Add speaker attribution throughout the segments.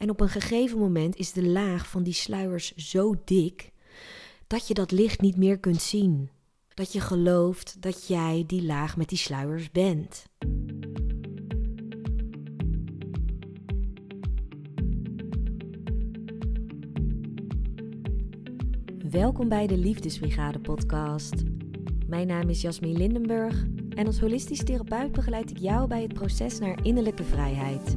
Speaker 1: En op een gegeven moment is de laag van die sluiers zo dik dat je dat licht niet meer kunt zien. Dat je gelooft dat jij die laag met die sluiers bent. Welkom bij de Liefdesbrigade podcast. Mijn naam is Jasmin Lindenburg en als holistisch therapeut begeleid ik jou bij het proces naar innerlijke vrijheid.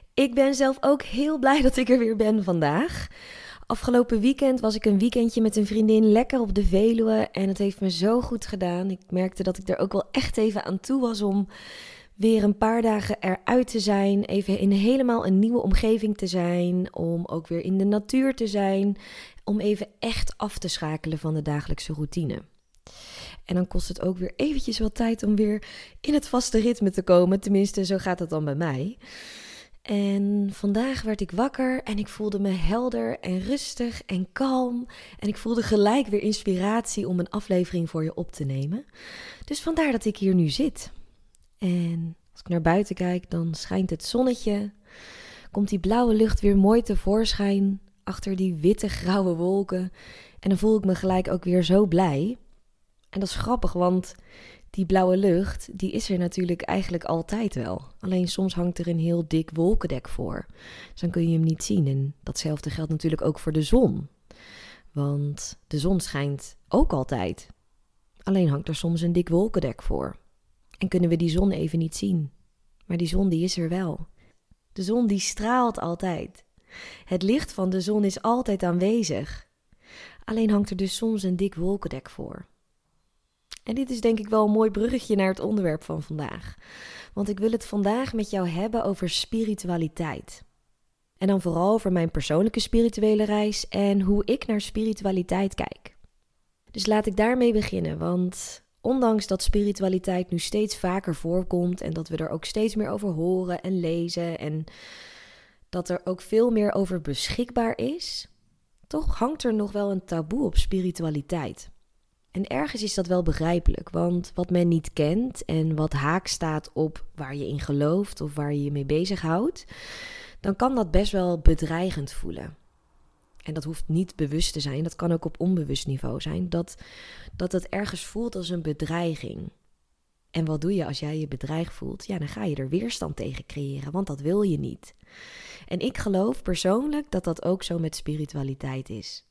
Speaker 1: Ik ben zelf ook heel blij dat ik er weer ben vandaag. Afgelopen weekend was ik een weekendje met een vriendin lekker op de Veluwe en het heeft me zo goed gedaan. Ik merkte dat ik er ook wel echt even aan toe was om weer een paar dagen eruit te zijn, even in helemaal een nieuwe omgeving te zijn, om ook weer in de natuur te zijn, om even echt af te schakelen van de dagelijkse routine. En dan kost het ook weer eventjes wat tijd om weer in het vaste ritme te komen. Tenminste, zo gaat het dan bij mij. En vandaag werd ik wakker en ik voelde me helder en rustig en kalm. En ik voelde gelijk weer inspiratie om een aflevering voor je op te nemen. Dus vandaar dat ik hier nu zit. En als ik naar buiten kijk, dan schijnt het zonnetje. Komt die blauwe lucht weer mooi tevoorschijn achter die witte grauwe wolken. En dan voel ik me gelijk ook weer zo blij. En dat is grappig, want die blauwe lucht, die is er natuurlijk eigenlijk altijd wel. Alleen soms hangt er een heel dik wolkendek voor. Dus dan kun je hem niet zien. En datzelfde geldt natuurlijk ook voor de zon. Want de zon schijnt ook altijd. Alleen hangt er soms een dik wolkendek voor. En kunnen we die zon even niet zien. Maar die zon die is er wel. De zon die straalt altijd. Het licht van de zon is altijd aanwezig. Alleen hangt er dus soms een dik wolkendek voor. En dit is denk ik wel een mooi bruggetje naar het onderwerp van vandaag. Want ik wil het vandaag met jou hebben over spiritualiteit. En dan vooral over mijn persoonlijke spirituele reis en hoe ik naar spiritualiteit kijk. Dus laat ik daarmee beginnen, want ondanks dat spiritualiteit nu steeds vaker voorkomt en dat we er ook steeds meer over horen en lezen en dat er ook veel meer over beschikbaar is, toch hangt er nog wel een taboe op spiritualiteit. En ergens is dat wel begrijpelijk, want wat men niet kent en wat haak staat op waar je in gelooft of waar je je mee bezighoudt, dan kan dat best wel bedreigend voelen. En dat hoeft niet bewust te zijn, dat kan ook op onbewust niveau zijn, dat, dat het ergens voelt als een bedreiging. En wat doe je als jij je bedreigd voelt? Ja, dan ga je er weerstand tegen creëren, want dat wil je niet. En ik geloof persoonlijk dat dat ook zo met spiritualiteit is.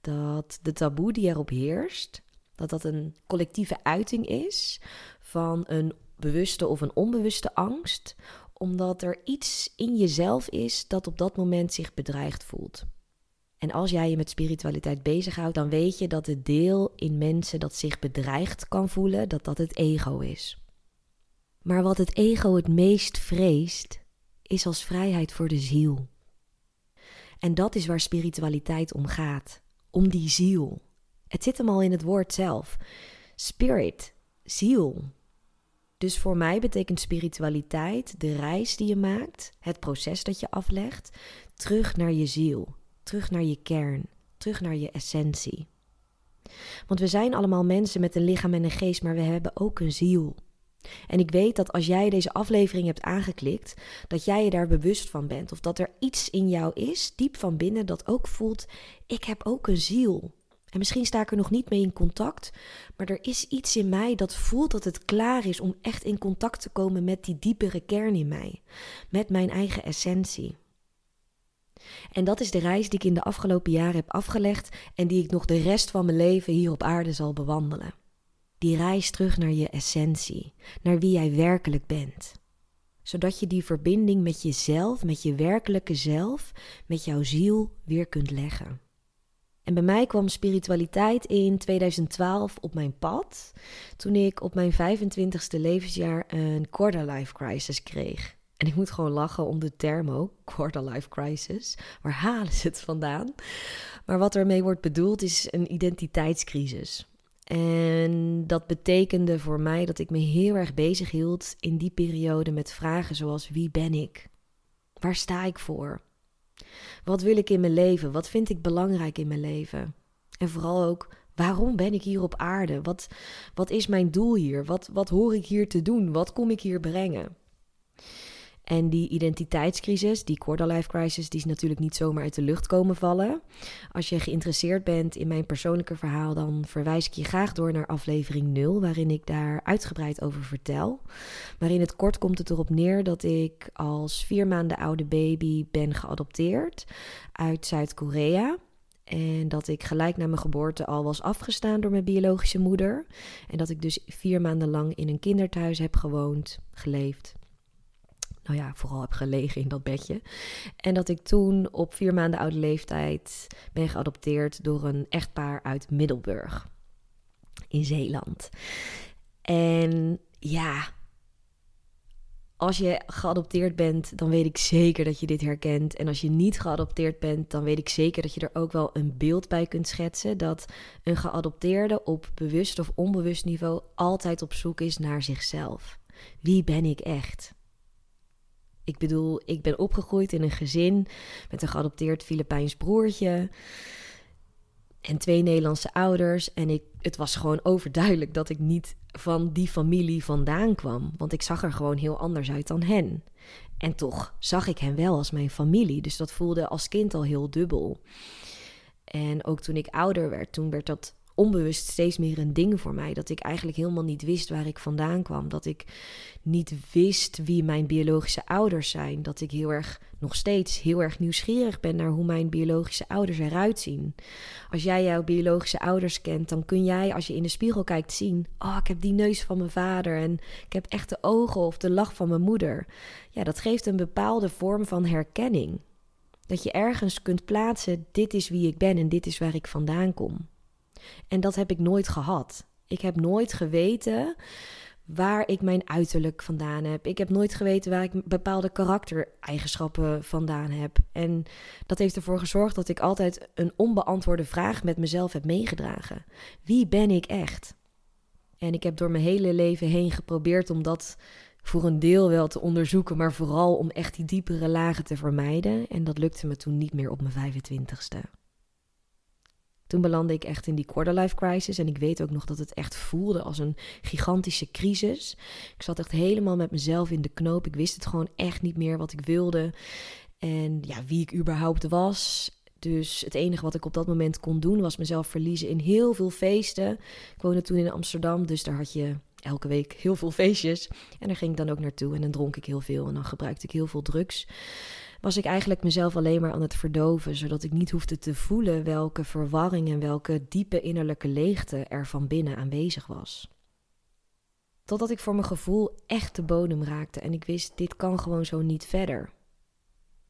Speaker 1: Dat de taboe die erop heerst, dat dat een collectieve uiting is van een bewuste of een onbewuste angst, omdat er iets in jezelf is dat op dat moment zich bedreigd voelt. En als jij je met spiritualiteit bezighoudt, dan weet je dat het deel in mensen dat zich bedreigd kan voelen, dat dat het ego is. Maar wat het ego het meest vreest, is als vrijheid voor de ziel. En dat is waar spiritualiteit om gaat, om die ziel. Het zit hem al in het woord zelf. Spirit, ziel. Dus voor mij betekent spiritualiteit de reis die je maakt, het proces dat je aflegt, terug naar je ziel, terug naar je kern, terug naar je essentie. Want we zijn allemaal mensen met een lichaam en een geest, maar we hebben ook een ziel. En ik weet dat als jij deze aflevering hebt aangeklikt, dat jij je daar bewust van bent. Of dat er iets in jou is, diep van binnen, dat ook voelt: ik heb ook een ziel. En misschien sta ik er nog niet mee in contact, maar er is iets in mij dat voelt dat het klaar is om echt in contact te komen met die diepere kern in mij, met mijn eigen essentie. En dat is de reis die ik in de afgelopen jaren heb afgelegd en die ik nog de rest van mijn leven hier op aarde zal bewandelen. Die reis terug naar je essentie, naar wie jij werkelijk bent. Zodat je die verbinding met jezelf, met je werkelijke zelf, met jouw ziel weer kunt leggen. En bij mij kwam spiritualiteit in 2012 op mijn pad. Toen ik op mijn 25ste levensjaar een quarter life crisis kreeg. En ik moet gewoon lachen om de term ook, quarter life crisis. Waar halen ze het vandaan? Maar wat ermee wordt bedoeld is een identiteitscrisis. En dat betekende voor mij dat ik me heel erg bezig hield in die periode met vragen zoals wie ben ik? Waar sta ik voor? Wat wil ik in mijn leven? Wat vind ik belangrijk in mijn leven? En vooral ook, waarom ben ik hier op aarde? Wat, wat is mijn doel hier? Wat, wat hoor ik hier te doen? Wat kom ik hier brengen? En die identiteitscrisis, die quarter-life crisis, die is natuurlijk niet zomaar uit de lucht komen vallen. Als je geïnteresseerd bent in mijn persoonlijke verhaal, dan verwijs ik je graag door naar aflevering 0, waarin ik daar uitgebreid over vertel. Maar in het kort komt het erop neer dat ik als vier maanden oude baby ben geadopteerd uit Zuid-Korea. En dat ik gelijk na mijn geboorte al was afgestaan door mijn biologische moeder. En dat ik dus vier maanden lang in een kinderthuis heb gewoond, geleefd nou ja, vooral heb gelegen in dat bedje. En dat ik toen op vier maanden oude leeftijd ben geadopteerd door een echtpaar uit Middelburg in Zeeland. En ja, als je geadopteerd bent, dan weet ik zeker dat je dit herkent. En als je niet geadopteerd bent, dan weet ik zeker dat je er ook wel een beeld bij kunt schetsen. Dat een geadopteerde op bewust of onbewust niveau altijd op zoek is naar zichzelf. Wie ben ik echt? Ik bedoel, ik ben opgegroeid in een gezin met een geadopteerd Filipijns broertje en twee Nederlandse ouders. En ik, het was gewoon overduidelijk dat ik niet van die familie vandaan kwam. Want ik zag er gewoon heel anders uit dan hen. En toch zag ik hen wel als mijn familie. Dus dat voelde als kind al heel dubbel. En ook toen ik ouder werd, toen werd dat onbewust steeds meer een ding voor mij. Dat ik eigenlijk helemaal niet wist waar ik vandaan kwam. Dat ik niet wist wie mijn biologische ouders zijn. Dat ik heel erg, nog steeds heel erg nieuwsgierig ben naar hoe mijn biologische ouders eruit zien. Als jij jouw biologische ouders kent, dan kun jij als je in de spiegel kijkt zien: Oh, ik heb die neus van mijn vader en ik heb echt de ogen of de lach van mijn moeder. Ja, dat geeft een bepaalde vorm van herkenning. Dat je ergens kunt plaatsen: dit is wie ik ben en dit is waar ik vandaan kom. En dat heb ik nooit gehad. Ik heb nooit geweten waar ik mijn uiterlijk vandaan heb. Ik heb nooit geweten waar ik bepaalde karaktereigenschappen vandaan heb. En dat heeft ervoor gezorgd dat ik altijd een onbeantwoorde vraag met mezelf heb meegedragen. Wie ben ik echt? En ik heb door mijn hele leven heen geprobeerd om dat voor een deel wel te onderzoeken, maar vooral om echt die diepere lagen te vermijden. En dat lukte me toen niet meer op mijn 25ste. Toen belandde ik echt in die quarterlife crisis. En ik weet ook nog dat het echt voelde als een gigantische crisis. Ik zat echt helemaal met mezelf in de knoop. Ik wist het gewoon echt niet meer wat ik wilde. En ja, wie ik überhaupt was. Dus het enige wat ik op dat moment kon doen was mezelf verliezen in heel veel feesten. Ik woonde toen in Amsterdam, dus daar had je elke week heel veel feestjes. En daar ging ik dan ook naartoe en dan dronk ik heel veel en dan gebruikte ik heel veel drugs was ik eigenlijk mezelf alleen maar aan het verdoven, zodat ik niet hoefde te voelen welke verwarring en welke diepe innerlijke leegte er van binnen aanwezig was. Totdat ik voor mijn gevoel echt de bodem raakte en ik wist: dit kan gewoon zo niet verder.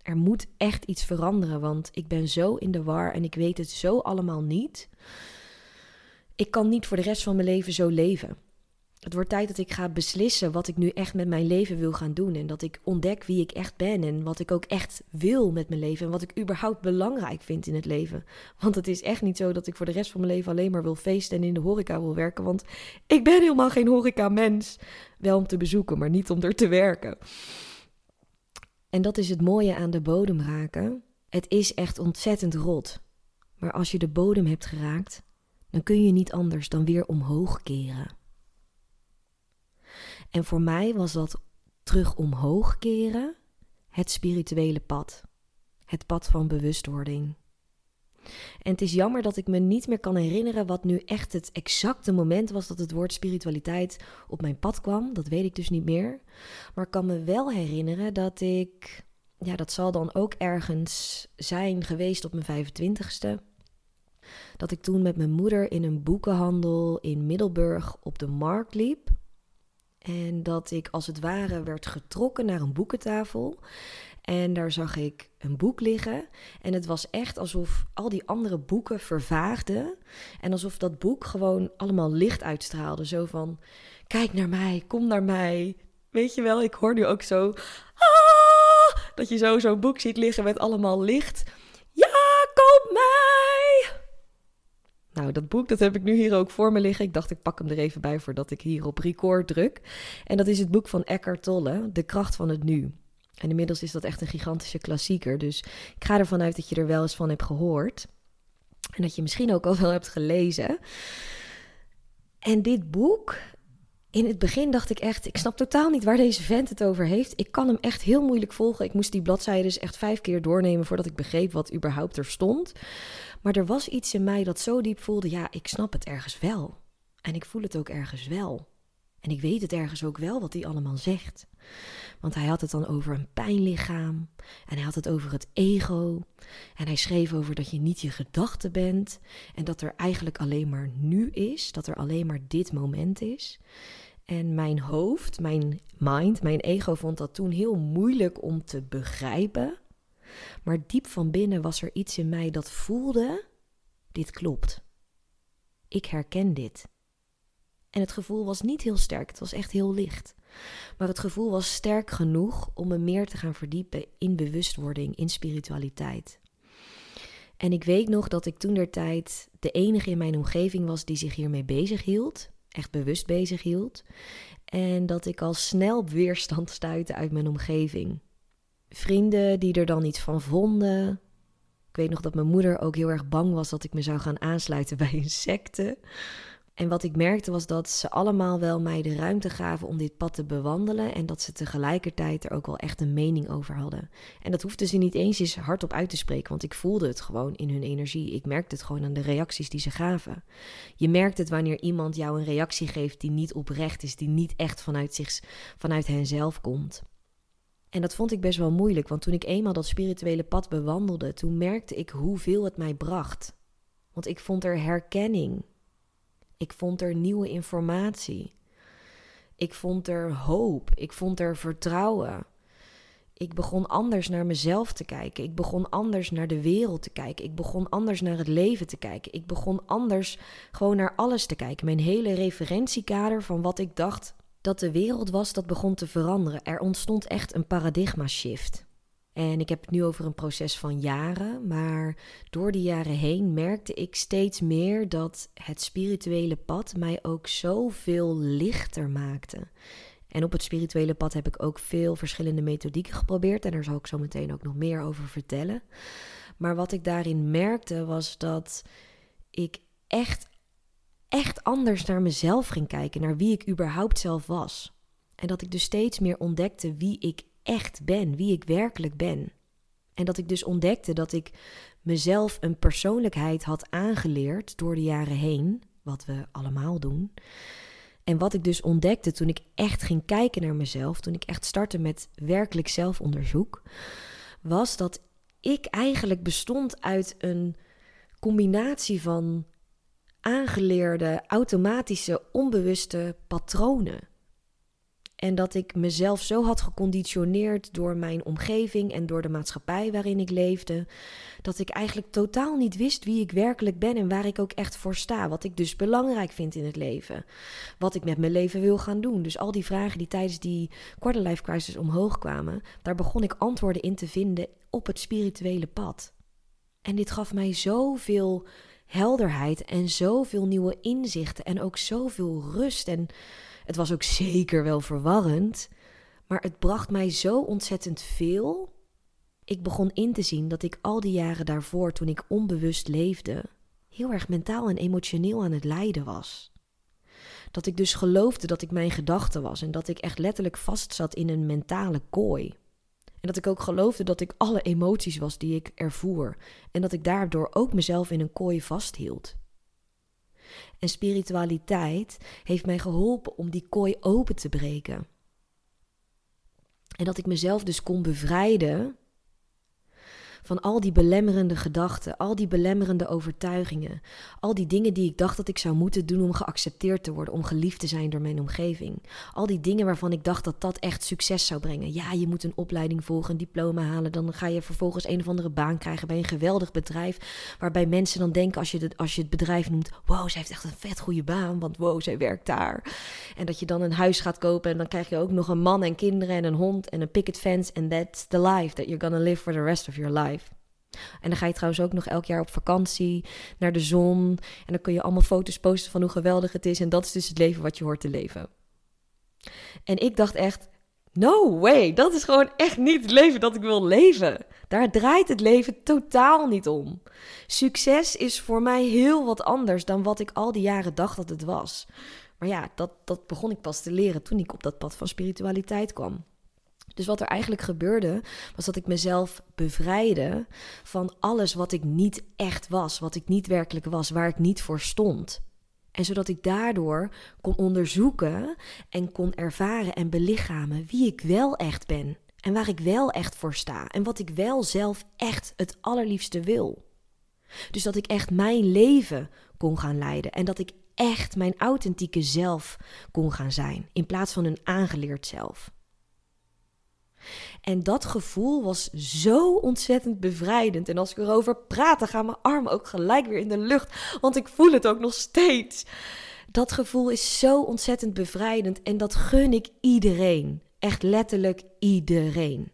Speaker 1: Er moet echt iets veranderen, want ik ben zo in de war en ik weet het zo allemaal niet. Ik kan niet voor de rest van mijn leven zo leven. Het wordt tijd dat ik ga beslissen wat ik nu echt met mijn leven wil gaan doen. En dat ik ontdek wie ik echt ben en wat ik ook echt wil met mijn leven. En wat ik überhaupt belangrijk vind in het leven. Want het is echt niet zo dat ik voor de rest van mijn leven alleen maar wil feesten en in de horeca wil werken. Want ik ben helemaal geen horeca-mens. Wel om te bezoeken, maar niet om er te werken. En dat is het mooie aan de bodem raken. Het is echt ontzettend rot. Maar als je de bodem hebt geraakt, dan kun je niet anders dan weer omhoog keren. En voor mij was dat terug omhoog keren het spirituele pad. Het pad van bewustwording. En het is jammer dat ik me niet meer kan herinneren wat nu echt het exacte moment was dat het woord spiritualiteit op mijn pad kwam. Dat weet ik dus niet meer. Maar ik kan me wel herinneren dat ik, ja, dat zal dan ook ergens zijn geweest op mijn 25ste. Dat ik toen met mijn moeder in een boekenhandel in Middelburg op de markt liep. En dat ik als het ware werd getrokken naar een boekentafel. En daar zag ik een boek liggen. En het was echt alsof al die andere boeken vervaagden. En alsof dat boek gewoon allemaal licht uitstraalde. Zo van: kijk naar mij, kom naar mij. Weet je wel, ik hoor nu ook zo. Ah! Dat je zo zo'n boek ziet liggen met allemaal licht. Ja, koop mij! Nou, dat boek dat heb ik nu hier ook voor me liggen. Ik dacht, ik pak hem er even bij voordat ik hier op record druk. En dat is het boek van Eckhart Tolle, De kracht van het nu. En inmiddels is dat echt een gigantische klassieker. Dus ik ga ervan uit dat je er wel eens van hebt gehoord. En dat je misschien ook al wel hebt gelezen. En dit boek, in het begin dacht ik echt, ik snap totaal niet waar deze vent het over heeft. Ik kan hem echt heel moeilijk volgen. Ik moest die bladzijden echt vijf keer doornemen voordat ik begreep wat überhaupt er stond. Maar er was iets in mij dat zo diep voelde, ja, ik snap het ergens wel. En ik voel het ook ergens wel. En ik weet het ergens ook wel wat hij allemaal zegt. Want hij had het dan over een pijnlichaam. En hij had het over het ego. En hij schreef over dat je niet je gedachte bent. En dat er eigenlijk alleen maar nu is. Dat er alleen maar dit moment is. En mijn hoofd, mijn mind, mijn ego vond dat toen heel moeilijk om te begrijpen. Maar diep van binnen was er iets in mij dat voelde: dit klopt. Ik herken dit. En het gevoel was niet heel sterk, het was echt heel licht. Maar het gevoel was sterk genoeg om me meer te gaan verdiepen in bewustwording, in spiritualiteit. En ik weet nog dat ik toen der tijd de enige in mijn omgeving was die zich hiermee bezig hield, echt bewust bezig hield. En dat ik al snel weerstand stuitte uit mijn omgeving. Vrienden die er dan iets van vonden. Ik weet nog dat mijn moeder ook heel erg bang was dat ik me zou gaan aansluiten bij een secte. En wat ik merkte was dat ze allemaal wel mij de ruimte gaven om dit pad te bewandelen en dat ze tegelijkertijd er ook wel echt een mening over hadden. En dat hoefden ze niet eens eens hardop uit te spreken, want ik voelde het gewoon in hun energie. Ik merkte het gewoon aan de reacties die ze gaven. Je merkt het wanneer iemand jou een reactie geeft die niet oprecht is, die niet echt vanuit, zich, vanuit henzelf komt. En dat vond ik best wel moeilijk, want toen ik eenmaal dat spirituele pad bewandelde, toen merkte ik hoeveel het mij bracht. Want ik vond er herkenning. Ik vond er nieuwe informatie. Ik vond er hoop. Ik vond er vertrouwen. Ik begon anders naar mezelf te kijken. Ik begon anders naar de wereld te kijken. Ik begon anders naar het leven te kijken. Ik begon anders gewoon naar alles te kijken. Mijn hele referentiekader van wat ik dacht dat de wereld was, dat begon te veranderen. Er ontstond echt een paradigma shift. En ik heb het nu over een proces van jaren, maar door die jaren heen merkte ik steeds meer dat het spirituele pad mij ook zoveel lichter maakte. En op het spirituele pad heb ik ook veel verschillende methodieken geprobeerd en daar zal ik zo meteen ook nog meer over vertellen. Maar wat ik daarin merkte was dat ik echt, echt anders naar mezelf ging kijken, naar wie ik überhaupt zelf was. En dat ik dus steeds meer ontdekte wie ik echt ben, wie ik werkelijk ben. En dat ik dus ontdekte dat ik mezelf een persoonlijkheid had aangeleerd door de jaren heen, wat we allemaal doen. En wat ik dus ontdekte toen ik echt ging kijken naar mezelf, toen ik echt startte met werkelijk zelfonderzoek, was dat ik eigenlijk bestond uit een combinatie van aangeleerde, automatische, onbewuste patronen. En dat ik mezelf zo had geconditioneerd door mijn omgeving en door de maatschappij waarin ik leefde, dat ik eigenlijk totaal niet wist wie ik werkelijk ben en waar ik ook echt voor sta. Wat ik dus belangrijk vind in het leven. Wat ik met mijn leven wil gaan doen. Dus al die vragen die tijdens die quarterlife crisis omhoog kwamen, daar begon ik antwoorden in te vinden op het spirituele pad. En dit gaf mij zoveel helderheid en zoveel nieuwe inzichten en ook zoveel rust en het was ook zeker wel verwarrend, maar het bracht mij zo ontzettend veel. Ik begon in te zien dat ik al die jaren daarvoor, toen ik onbewust leefde, heel erg mentaal en emotioneel aan het lijden was. Dat ik dus geloofde dat ik mijn gedachte was en dat ik echt letterlijk vastzat in een mentale kooi. En dat ik ook geloofde dat ik alle emoties was die ik ervoer en dat ik daardoor ook mezelf in een kooi vasthield. En spiritualiteit heeft mij geholpen om die kooi open te breken. En dat ik mezelf dus kon bevrijden van al die belemmerende gedachten, al die belemmerende overtuigingen, al die dingen die ik dacht dat ik zou moeten doen om geaccepteerd te worden, om geliefd te zijn door mijn omgeving. Al die dingen waarvan ik dacht dat dat echt succes zou brengen. Ja, je moet een opleiding volgen, een diploma halen, dan ga je vervolgens een of andere baan krijgen bij een geweldig bedrijf, waarbij mensen dan denken als je, het, als je het bedrijf noemt, wow, zij heeft echt een vet goede baan, want wow, zij werkt daar. En dat je dan een huis gaat kopen en dan krijg je ook nog een man en kinderen en een hond en een picket fence and that's the life that you're gonna live for the rest of your life. En dan ga je trouwens ook nog elk jaar op vakantie naar de zon. En dan kun je allemaal foto's posten van hoe geweldig het is. En dat is dus het leven wat je hoort te leven. En ik dacht echt, no way, dat is gewoon echt niet het leven dat ik wil leven. Daar draait het leven totaal niet om. Succes is voor mij heel wat anders dan wat ik al die jaren dacht dat het was. Maar ja, dat, dat begon ik pas te leren toen ik op dat pad van spiritualiteit kwam. Dus wat er eigenlijk gebeurde, was dat ik mezelf bevrijdde van alles wat ik niet echt was, wat ik niet werkelijk was, waar ik niet voor stond. En zodat ik daardoor kon onderzoeken en kon ervaren en belichamen wie ik wel echt ben. En waar ik wel echt voor sta. En wat ik wel zelf echt het allerliefste wil. Dus dat ik echt mijn leven kon gaan leiden. En dat ik echt mijn authentieke zelf kon gaan zijn. In plaats van een aangeleerd zelf. En dat gevoel was zo ontzettend bevrijdend. En als ik erover praat, dan gaan mijn armen ook gelijk weer in de lucht. Want ik voel het ook nog steeds. Dat gevoel is zo ontzettend bevrijdend. En dat gun ik iedereen. Echt letterlijk iedereen.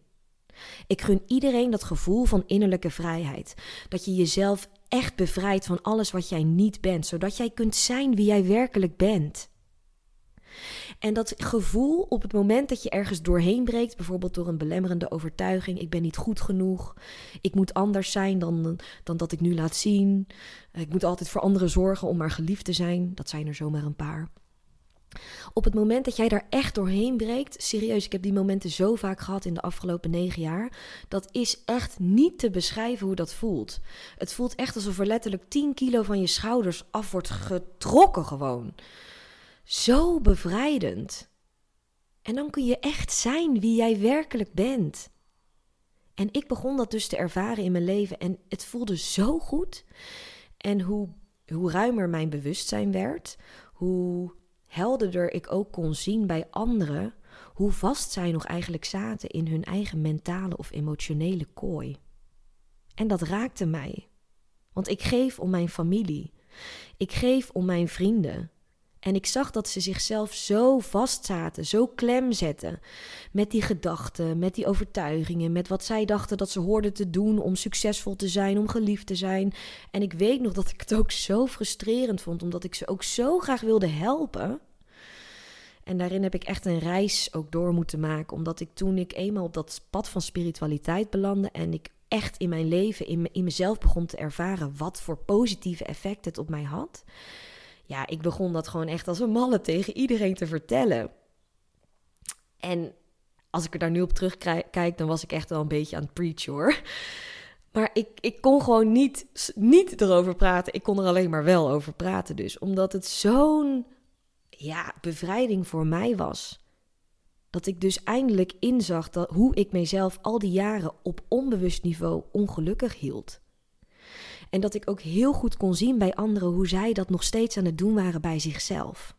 Speaker 1: Ik gun iedereen dat gevoel van innerlijke vrijheid. Dat je jezelf echt bevrijdt van alles wat jij niet bent, zodat jij kunt zijn wie jij werkelijk bent. En dat gevoel op het moment dat je ergens doorheen breekt, bijvoorbeeld door een belemmerende overtuiging: ik ben niet goed genoeg, ik moet anders zijn dan, dan dat ik nu laat zien, ik moet altijd voor anderen zorgen om maar geliefd te zijn, dat zijn er zomaar een paar. Op het moment dat jij daar echt doorheen breekt, serieus, ik heb die momenten zo vaak gehad in de afgelopen negen jaar, dat is echt niet te beschrijven hoe dat voelt. Het voelt echt alsof er letterlijk 10 kilo van je schouders af wordt getrokken gewoon. Zo bevrijdend. En dan kun je echt zijn wie jij werkelijk bent. En ik begon dat dus te ervaren in mijn leven en het voelde zo goed. En hoe, hoe ruimer mijn bewustzijn werd, hoe helderder ik ook kon zien bij anderen hoe vast zij nog eigenlijk zaten in hun eigen mentale of emotionele kooi. En dat raakte mij. Want ik geef om mijn familie. Ik geef om mijn vrienden. En ik zag dat ze zichzelf zo vast zaten, zo klem zetten. Met die gedachten, met die overtuigingen, met wat zij dachten dat ze hoorden te doen om succesvol te zijn, om geliefd te zijn. En ik weet nog dat ik het ook zo frustrerend vond, omdat ik ze ook zo graag wilde helpen. En daarin heb ik echt een reis ook door moeten maken, omdat ik toen ik eenmaal op dat pad van spiritualiteit belandde en ik echt in mijn leven, in, in mezelf begon te ervaren wat voor positieve effect het op mij had ja, ik begon dat gewoon echt als een malle tegen iedereen te vertellen. En als ik er daar nu op terugkijk, dan was ik echt wel een beetje aan het preach hoor. Maar ik, ik kon gewoon niet, niet erover praten. Ik kon er alleen maar wel over praten dus. Omdat het zo'n ja, bevrijding voor mij was. Dat ik dus eindelijk inzag dat, hoe ik mezelf al die jaren op onbewust niveau ongelukkig hield. En dat ik ook heel goed kon zien bij anderen hoe zij dat nog steeds aan het doen waren bij zichzelf.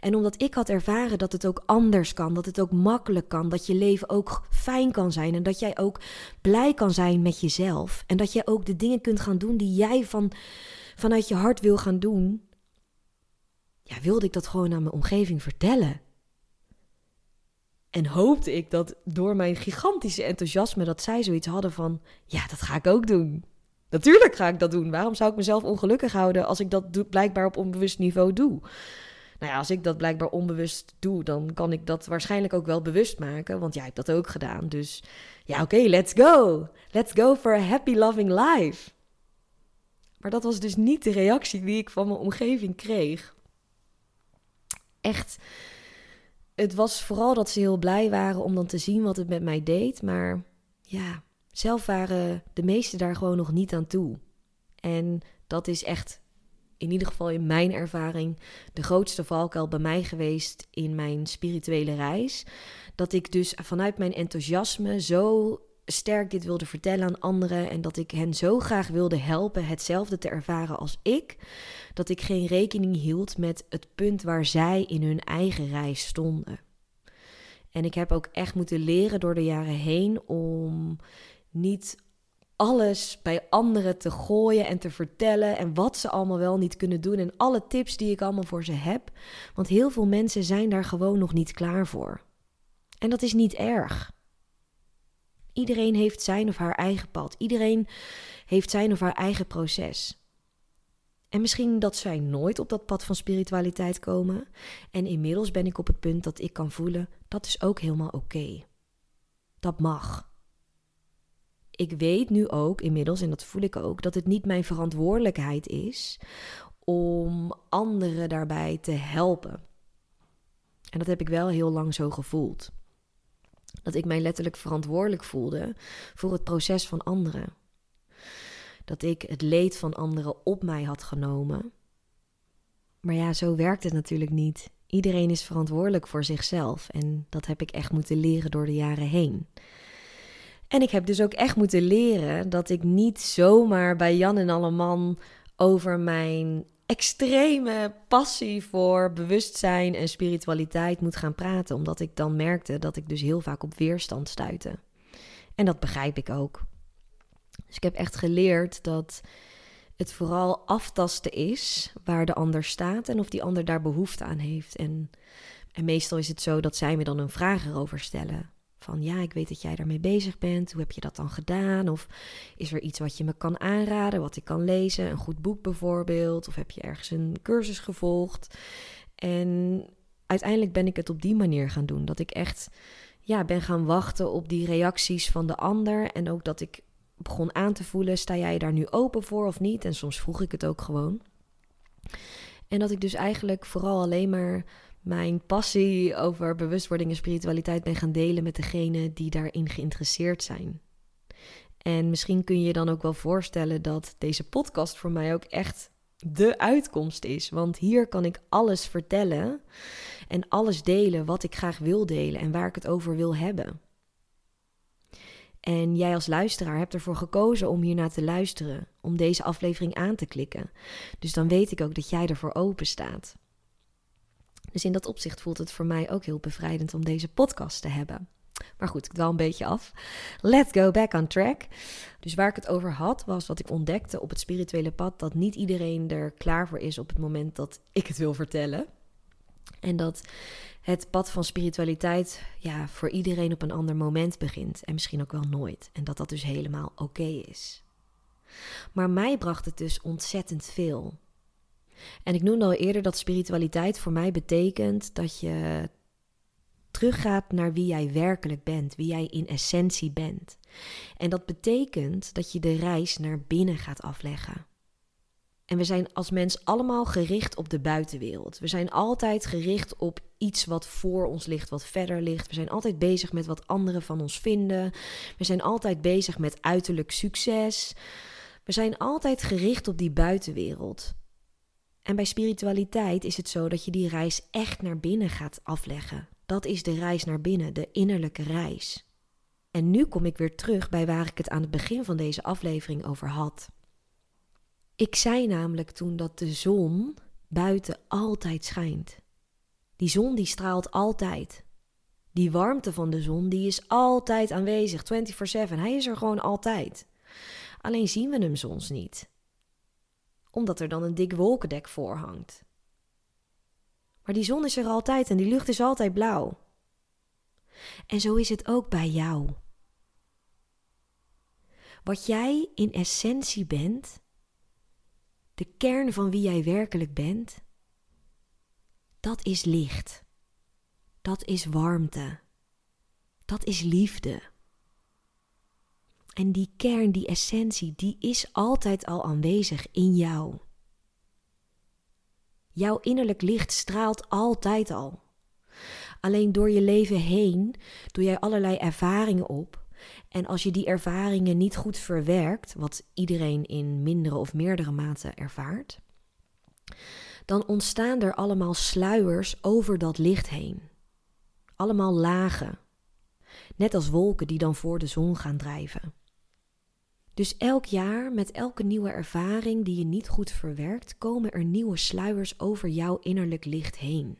Speaker 1: En omdat ik had ervaren dat het ook anders kan, dat het ook makkelijk kan, dat je leven ook fijn kan zijn en dat jij ook blij kan zijn met jezelf en dat jij ook de dingen kunt gaan doen die jij van, vanuit je hart wil gaan doen, ja, wilde ik dat gewoon aan mijn omgeving vertellen. En hoopte ik dat door mijn gigantische enthousiasme dat zij zoiets hadden van, ja, dat ga ik ook doen. Natuurlijk ga ik dat doen. Waarom zou ik mezelf ongelukkig houden als ik dat blijkbaar op onbewust niveau doe? Nou ja, als ik dat blijkbaar onbewust doe, dan kan ik dat waarschijnlijk ook wel bewust maken, want jij hebt dat ook gedaan. Dus ja, oké, let's go. Let's go for a happy, loving life. Maar dat was dus niet de reactie die ik van mijn omgeving kreeg. Echt, het was vooral dat ze heel blij waren om dan te zien wat het met mij deed, maar ja, zelf waren de meesten daar gewoon nog niet aan toe. En dat is echt, in ieder geval in mijn ervaring, de grootste valkuil bij mij geweest in mijn spirituele reis. Dat ik dus vanuit mijn enthousiasme zo sterk dit wilde vertellen aan anderen en dat ik hen zo graag wilde helpen hetzelfde te ervaren als ik, dat ik geen rekening hield met het punt waar zij in hun eigen reis stonden. En ik heb ook echt moeten leren door de jaren heen om niet alles bij anderen te gooien en te vertellen en wat ze allemaal wel niet kunnen doen en alle tips die ik allemaal voor ze heb. Want heel veel mensen zijn daar gewoon nog niet klaar voor. En dat is niet erg. Iedereen heeft zijn of haar eigen pad. Iedereen heeft zijn of haar eigen proces. En misschien dat zij nooit op dat pad van spiritualiteit komen. En inmiddels ben ik op het punt dat ik kan voelen dat is ook helemaal oké. Dat mag. Ik weet nu ook inmiddels, en dat voel ik ook, dat het niet mijn verantwoordelijkheid is om anderen daarbij te helpen. En dat heb ik wel heel lang zo gevoeld. Dat ik mij letterlijk verantwoordelijk voelde voor het proces van anderen. Dat ik het leed van anderen op mij had genomen. Maar ja, zo werkt het natuurlijk niet. Iedereen is verantwoordelijk voor zichzelf en dat heb ik echt moeten leren door de jaren heen. En ik heb dus ook echt moeten leren dat ik niet zomaar bij Jan en Alleman over mijn extreme passie voor bewustzijn en spiritualiteit moet gaan praten, omdat ik dan merkte dat ik dus heel vaak op weerstand stuitte. En dat begrijp ik ook. Dus ik heb echt geleerd dat het vooral aftasten is waar de ander staat en of die ander daar behoefte aan heeft. En, en meestal is het zo dat zij me dan een vraag erover stellen. Van ja, ik weet dat jij daarmee bezig bent. Hoe heb je dat dan gedaan? Of is er iets wat je me kan aanraden, wat ik kan lezen? Een goed boek bijvoorbeeld? Of heb je ergens een cursus gevolgd? En uiteindelijk ben ik het op die manier gaan doen. Dat ik echt ja, ben gaan wachten op die reacties van de ander. En ook dat ik begon aan te voelen: sta jij daar nu open voor of niet? En soms vroeg ik het ook gewoon. En dat ik dus eigenlijk vooral alleen maar mijn passie over bewustwording en spiritualiteit ben gaan delen met degenen die daarin geïnteresseerd zijn. En misschien kun je je dan ook wel voorstellen dat deze podcast voor mij ook echt de uitkomst is. Want hier kan ik alles vertellen en alles delen wat ik graag wil delen en waar ik het over wil hebben. En jij als luisteraar hebt ervoor gekozen om hiernaar te luisteren, om deze aflevering aan te klikken. Dus dan weet ik ook dat jij ervoor open staat. Dus in dat opzicht voelt het voor mij ook heel bevrijdend om deze podcast te hebben. Maar goed, ik dwaal een beetje af. Let's go back on track. Dus waar ik het over had, was wat ik ontdekte op het spirituele pad: dat niet iedereen er klaar voor is op het moment dat ik het wil vertellen. En dat het pad van spiritualiteit ja, voor iedereen op een ander moment begint. En misschien ook wel nooit. En dat dat dus helemaal oké is. Maar mij bracht het dus ontzettend veel. En ik noemde al eerder dat spiritualiteit voor mij betekent dat je teruggaat naar wie jij werkelijk bent, wie jij in essentie bent. En dat betekent dat je de reis naar binnen gaat afleggen. En we zijn als mens allemaal gericht op de buitenwereld. We zijn altijd gericht op iets wat voor ons ligt, wat verder ligt. We zijn altijd bezig met wat anderen van ons vinden. We zijn altijd bezig met uiterlijk succes. We zijn altijd gericht op die buitenwereld. En bij spiritualiteit is het zo dat je die reis echt naar binnen gaat afleggen. Dat is de reis naar binnen, de innerlijke reis. En nu kom ik weer terug bij waar ik het aan het begin van deze aflevering over had. Ik zei namelijk toen dat de zon buiten altijd schijnt. Die zon die straalt altijd. Die warmte van de zon die is altijd aanwezig, 24/7. Hij is er gewoon altijd. Alleen zien we hem soms niet omdat er dan een dik wolkendek voor hangt. Maar die zon is er altijd en die lucht is altijd blauw. En zo is het ook bij jou. Wat jij in essentie bent, de kern van wie jij werkelijk bent, dat is licht. Dat is warmte. Dat is liefde. En die kern, die essentie, die is altijd al aanwezig in jou. Jouw innerlijk licht straalt altijd al. Alleen door je leven heen doe jij allerlei ervaringen op. En als je die ervaringen niet goed verwerkt, wat iedereen in mindere of meerdere mate ervaart, dan ontstaan er allemaal sluiers over dat licht heen. Allemaal lagen Net als wolken die dan voor de zon gaan drijven. Dus elk jaar, met elke nieuwe ervaring die je niet goed verwerkt, komen er nieuwe sluiers over jouw innerlijk licht heen.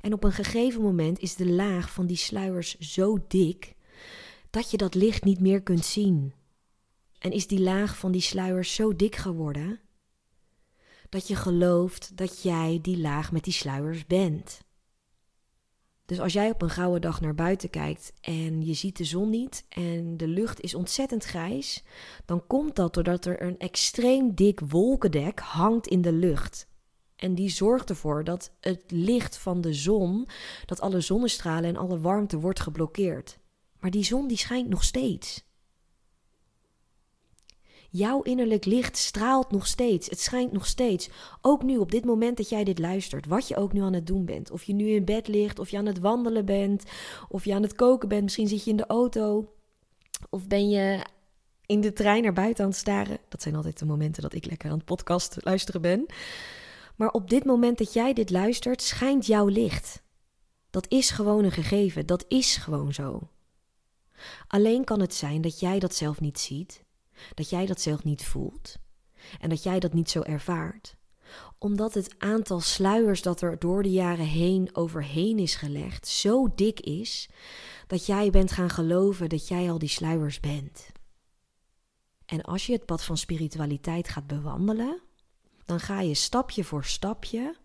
Speaker 1: En op een gegeven moment is de laag van die sluiers zo dik dat je dat licht niet meer kunt zien. En is die laag van die sluiers zo dik geworden dat je gelooft dat jij die laag met die sluiers bent. Dus als jij op een gouden dag naar buiten kijkt en je ziet de zon niet en de lucht is ontzettend grijs, dan komt dat doordat er een extreem dik wolkendek hangt in de lucht. En die zorgt ervoor dat het licht van de zon, dat alle zonnestralen en alle warmte wordt geblokkeerd. Maar die zon die schijnt nog steeds. Jouw innerlijk licht straalt nog steeds. Het schijnt nog steeds. Ook nu, op dit moment dat jij dit luistert. Wat je ook nu aan het doen bent. Of je nu in bed ligt, of je aan het wandelen bent. Of je aan het koken bent. Misschien zit je in de auto. Of ben je in de trein naar buiten aan het staren. Dat zijn altijd de momenten dat ik lekker aan het podcast luisteren ben. Maar op dit moment dat jij dit luistert, schijnt jouw licht. Dat is gewoon een gegeven. Dat is gewoon zo. Alleen kan het zijn dat jij dat zelf niet ziet dat jij dat zelf niet voelt en dat jij dat niet zo ervaart. Omdat het aantal sluiers dat er door de jaren heen overheen is gelegd zo dik is dat jij bent gaan geloven dat jij al die sluiers bent. En als je het pad van spiritualiteit gaat bewandelen, dan ga je stapje voor stapje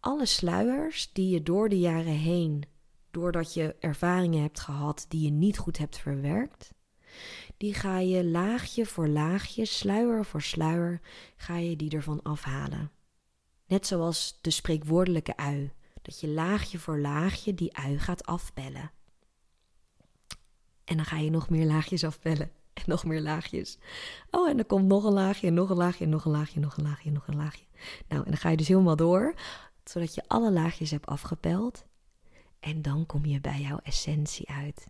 Speaker 1: alle sluiers die je door de jaren heen, doordat je ervaringen hebt gehad die je niet goed hebt verwerkt, die ga je laagje voor laagje, sluier voor sluier, ga je die ervan afhalen. Net zoals de spreekwoordelijke ui, dat je laagje voor laagje die ui gaat afbellen. En dan ga je nog meer laagjes afbellen. En nog meer laagjes. Oh, en dan komt nog een laagje, nog een laagje, nog een laagje, nog een laagje, nog een laagje. Nou, en dan ga je dus helemaal door, zodat je alle laagjes hebt afgepeld. En dan kom je bij jouw essentie uit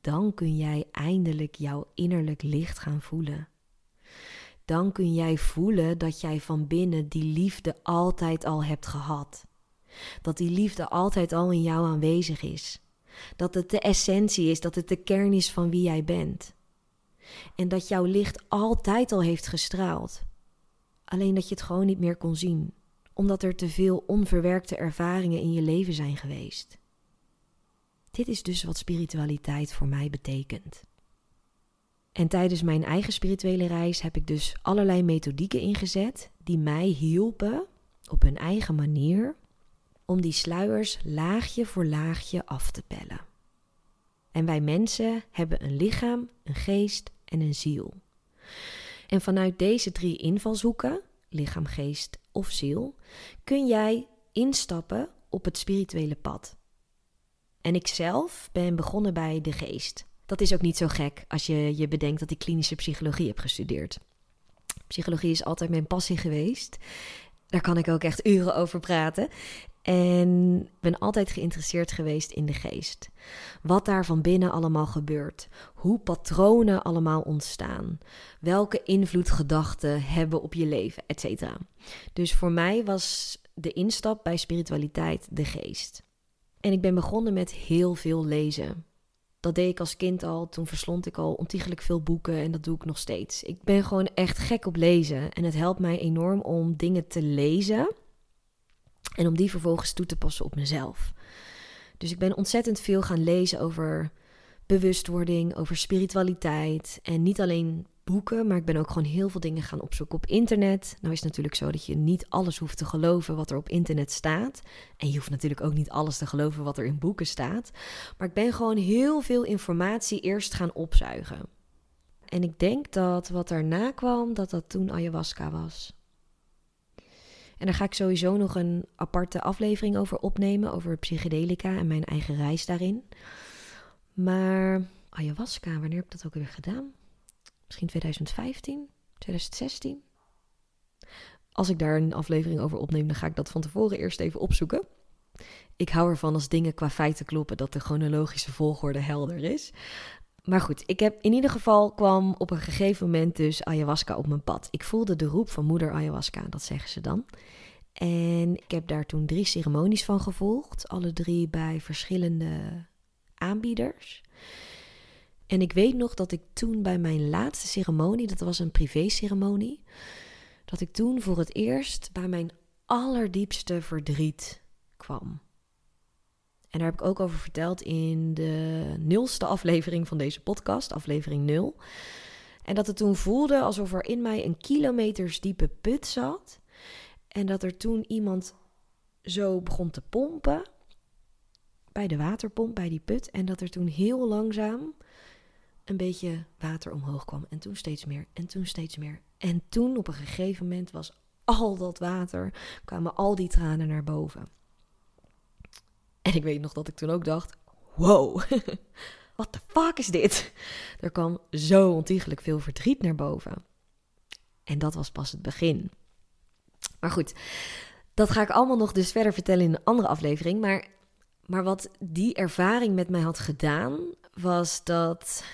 Speaker 1: dan kun jij eindelijk jouw innerlijk licht gaan voelen. Dan kun jij voelen dat jij van binnen die liefde altijd al hebt gehad. Dat die liefde altijd al in jou aanwezig is. Dat het de essentie is, dat het de kern is van wie jij bent. En dat jouw licht altijd al heeft gestraald. Alleen dat je het gewoon niet meer kon zien, omdat er te veel onverwerkte ervaringen in je leven zijn geweest. Dit is dus wat spiritualiteit voor mij betekent. En tijdens mijn eigen spirituele reis heb ik dus allerlei methodieken ingezet die mij hielpen op hun eigen manier om die sluiers laagje voor laagje af te pellen. En wij mensen hebben een lichaam, een geest en een ziel. En vanuit deze drie invalshoeken, lichaam, geest of ziel, kun jij instappen op het spirituele pad. En ik zelf ben begonnen bij de geest. Dat is ook niet zo gek als je je bedenkt dat ik klinische psychologie heb gestudeerd. Psychologie is altijd mijn passie geweest. Daar kan ik ook echt uren over praten. En ben altijd geïnteresseerd geweest in de geest. Wat daar van binnen allemaal gebeurt. Hoe patronen allemaal ontstaan. Welke invloed gedachten hebben op je leven, etc. Dus voor mij was de instap bij spiritualiteit de geest. En ik ben begonnen met heel veel lezen. Dat deed ik als kind al. Toen verslond ik al ontiegelijk veel boeken en dat doe ik nog steeds. Ik ben gewoon echt gek op lezen. En het helpt mij enorm om dingen te lezen. En om die vervolgens toe te passen op mezelf. Dus ik ben ontzettend veel gaan lezen over bewustwording, over spiritualiteit. En niet alleen boeken, maar ik ben ook gewoon heel veel dingen gaan opzoeken op internet. Nou is het natuurlijk zo dat je niet alles hoeft te geloven wat er op internet staat. En je hoeft natuurlijk ook niet alles te geloven wat er in boeken staat. Maar ik ben gewoon heel veel informatie eerst gaan opzuigen. En ik denk dat wat daarna kwam, dat dat toen ayahuasca was. En daar ga ik sowieso nog een aparte aflevering over opnemen, over psychedelica en mijn eigen reis daarin. Maar ayahuasca, wanneer heb ik dat ook weer gedaan? Misschien 2015, 2016. Als ik daar een aflevering over opneem, dan ga ik dat van tevoren eerst even opzoeken. Ik hou ervan als dingen qua feiten kloppen, dat de chronologische volgorde helder is. Maar goed, ik heb in ieder geval kwam op een gegeven moment dus ayahuasca op mijn pad. Ik voelde de roep van moeder ayahuasca, dat zeggen ze dan. En ik heb daar toen drie ceremonies van gevolgd. Alle drie bij verschillende aanbieders. En ik weet nog dat ik toen bij mijn laatste ceremonie, dat was een privé-ceremonie, dat ik toen voor het eerst bij mijn allerdiepste verdriet kwam. En daar heb ik ook over verteld in de nulste aflevering van deze podcast, aflevering 0. En dat het toen voelde alsof er in mij een kilometers diepe put zat. En dat er toen iemand zo begon te pompen bij de waterpomp, bij die put. En dat er toen heel langzaam een beetje water omhoog kwam. En toen steeds meer, en toen steeds meer. En toen op een gegeven moment was al dat water, kwamen al die tranen naar boven. En ik weet nog dat ik toen ook dacht: wow, wat de fuck is dit? Er kwam zo ontiegelijk veel verdriet naar boven. En dat was pas het begin. Maar goed, dat ga ik allemaal nog dus verder vertellen in een andere aflevering. Maar, maar wat die ervaring met mij had gedaan, was dat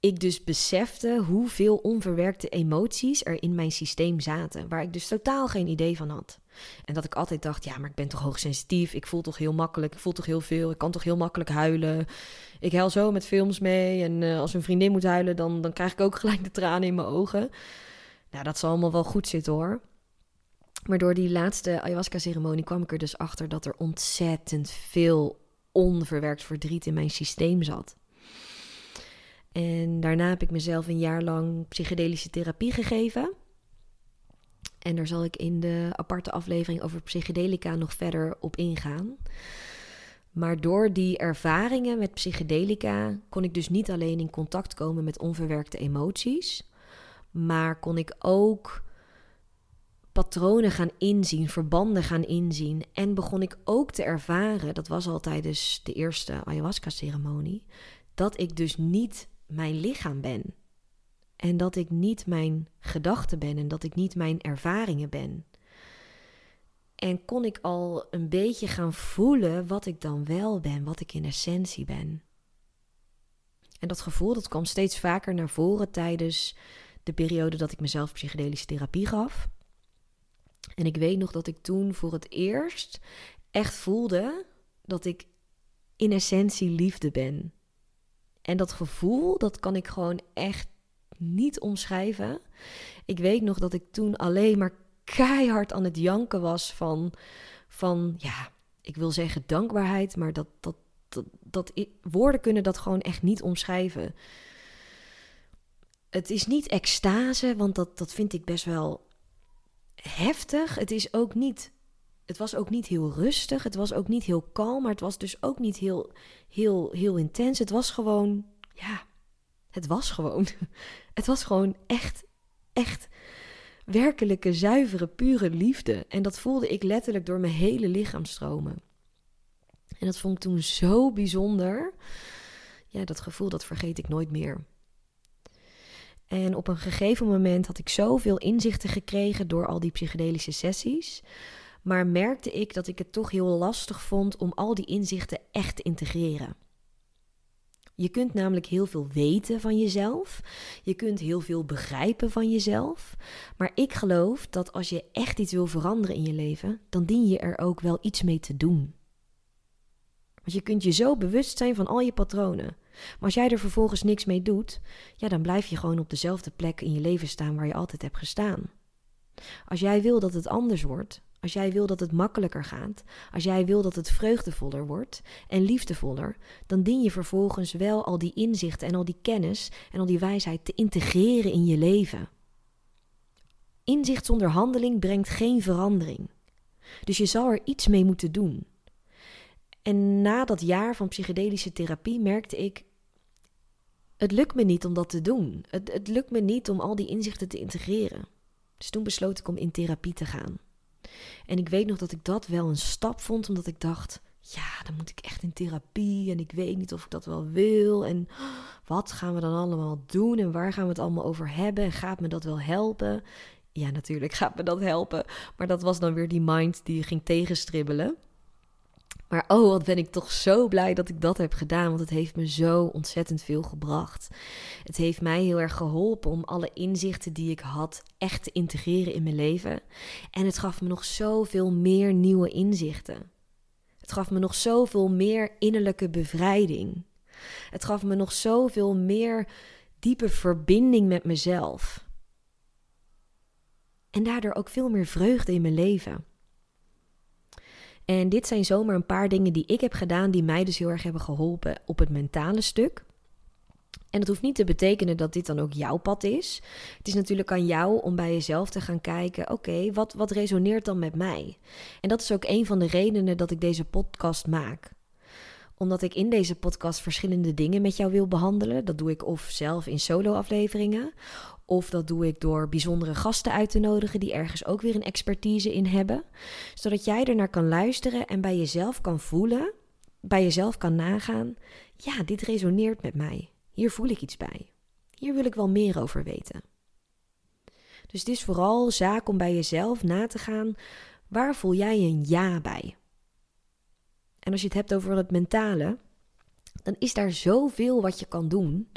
Speaker 1: ik dus besefte hoeveel onverwerkte emoties er in mijn systeem zaten, waar ik dus totaal geen idee van had. En dat ik altijd dacht, ja, maar ik ben toch hoogsensitief, ik voel toch heel makkelijk, ik voel toch heel veel, ik kan toch heel makkelijk huilen. Ik huil zo met films mee en uh, als een vriendin moet huilen, dan, dan krijg ik ook gelijk de tranen in mijn ogen. Nou, dat zal allemaal wel goed zitten hoor. Maar door die laatste ayahuasca-ceremonie kwam ik er dus achter dat er ontzettend veel onverwerkt verdriet in mijn systeem zat. En daarna heb ik mezelf een jaar lang psychedelische therapie gegeven. En daar zal ik in de aparte aflevering over psychedelica nog verder op ingaan. Maar door die ervaringen met psychedelica kon ik dus niet alleen in contact komen met onverwerkte emoties, maar kon ik ook patronen gaan inzien, verbanden gaan inzien. En begon ik ook te ervaren, dat was al tijdens de eerste ayahuasca-ceremonie, dat ik dus niet mijn lichaam ben. En dat ik niet mijn gedachten ben en dat ik niet mijn ervaringen ben. En kon ik al een beetje gaan voelen wat ik dan wel ben, wat ik in essentie ben. En dat gevoel dat kwam steeds vaker naar voren tijdens de periode dat ik mezelf psychedelische therapie gaf. En ik weet nog dat ik toen voor het eerst echt voelde dat ik in essentie liefde ben. En dat gevoel, dat kan ik gewoon echt niet omschrijven. Ik weet nog dat ik toen alleen maar keihard aan het janken was van, van ja, ik wil zeggen dankbaarheid, maar dat, dat, dat, woorden kunnen dat gewoon echt niet omschrijven. Het is niet extase, want dat, dat vind ik best wel heftig. Het is ook niet. Het was ook niet heel rustig. Het was ook niet heel kalm. Maar het was dus ook niet heel, heel, heel intens. Het was gewoon. Ja, het was gewoon. Het was gewoon echt, echt werkelijke, zuivere, pure liefde. En dat voelde ik letterlijk door mijn hele lichaam stromen. En dat vond ik toen zo bijzonder. Ja, dat gevoel, dat vergeet ik nooit meer. En op een gegeven moment had ik zoveel inzichten gekregen door al die psychedelische sessies. Maar merkte ik dat ik het toch heel lastig vond om al die inzichten echt te integreren. Je kunt namelijk heel veel weten van jezelf. Je kunt heel veel begrijpen van jezelf. Maar ik geloof dat als je echt iets wil veranderen in je leven, dan dien je er ook wel iets mee te doen. Want je kunt je zo bewust zijn van al je patronen. Maar als jij er vervolgens niks mee doet, ja, dan blijf je gewoon op dezelfde plek in je leven staan waar je altijd hebt gestaan. Als jij wil dat het anders wordt, als jij wil dat het makkelijker gaat, als jij wil dat het vreugdevoller wordt en liefdevoller, dan dien je vervolgens wel al die inzichten en al die kennis en al die wijsheid te integreren in je leven. Inzicht zonder handeling brengt geen verandering. Dus je zal er iets mee moeten doen. En na dat jaar van psychedelische therapie merkte ik: het lukt me niet om dat te doen. Het, het lukt me niet om al die inzichten te integreren. Dus toen besloot ik om in therapie te gaan. En ik weet nog dat ik dat wel een stap vond, omdat ik dacht: ja, dan moet ik echt in therapie en ik weet niet of ik dat wel wil. En wat gaan we dan allemaal doen en waar gaan we het allemaal over hebben en gaat me dat wel helpen? Ja, natuurlijk gaat me dat helpen, maar dat was dan weer die mind die ging tegenstribbelen. Maar oh, wat ben ik toch zo blij dat ik dat heb gedaan, want het heeft me zo ontzettend veel gebracht. Het heeft mij heel erg geholpen om alle inzichten die ik had echt te integreren in mijn leven. En het gaf me nog zoveel meer nieuwe inzichten. Het gaf me nog zoveel meer innerlijke bevrijding. Het gaf me nog zoveel meer diepe verbinding met mezelf. En daardoor ook veel meer vreugde in mijn leven. En dit zijn zomaar een paar dingen die ik heb gedaan die mij dus heel erg hebben geholpen op het mentale stuk. En dat hoeft niet te betekenen dat dit dan ook jouw pad is. Het is natuurlijk aan jou om bij jezelf te gaan kijken: oké, wat, wat resoneert dan met mij? En dat is ook een van de redenen dat ik deze podcast maak omdat ik in deze podcast verschillende dingen met jou wil behandelen. Dat doe ik of zelf in solo-afleveringen, of dat doe ik door bijzondere gasten uit te nodigen die ergens ook weer een expertise in hebben. Zodat jij ernaar kan luisteren en bij jezelf kan voelen, bij jezelf kan nagaan: ja, dit resoneert met mij. Hier voel ik iets bij. Hier wil ik wel meer over weten. Dus het is vooral zaak om bij jezelf na te gaan: waar voel jij een ja bij? En als je het hebt over het mentale, dan is daar zoveel wat je kan doen.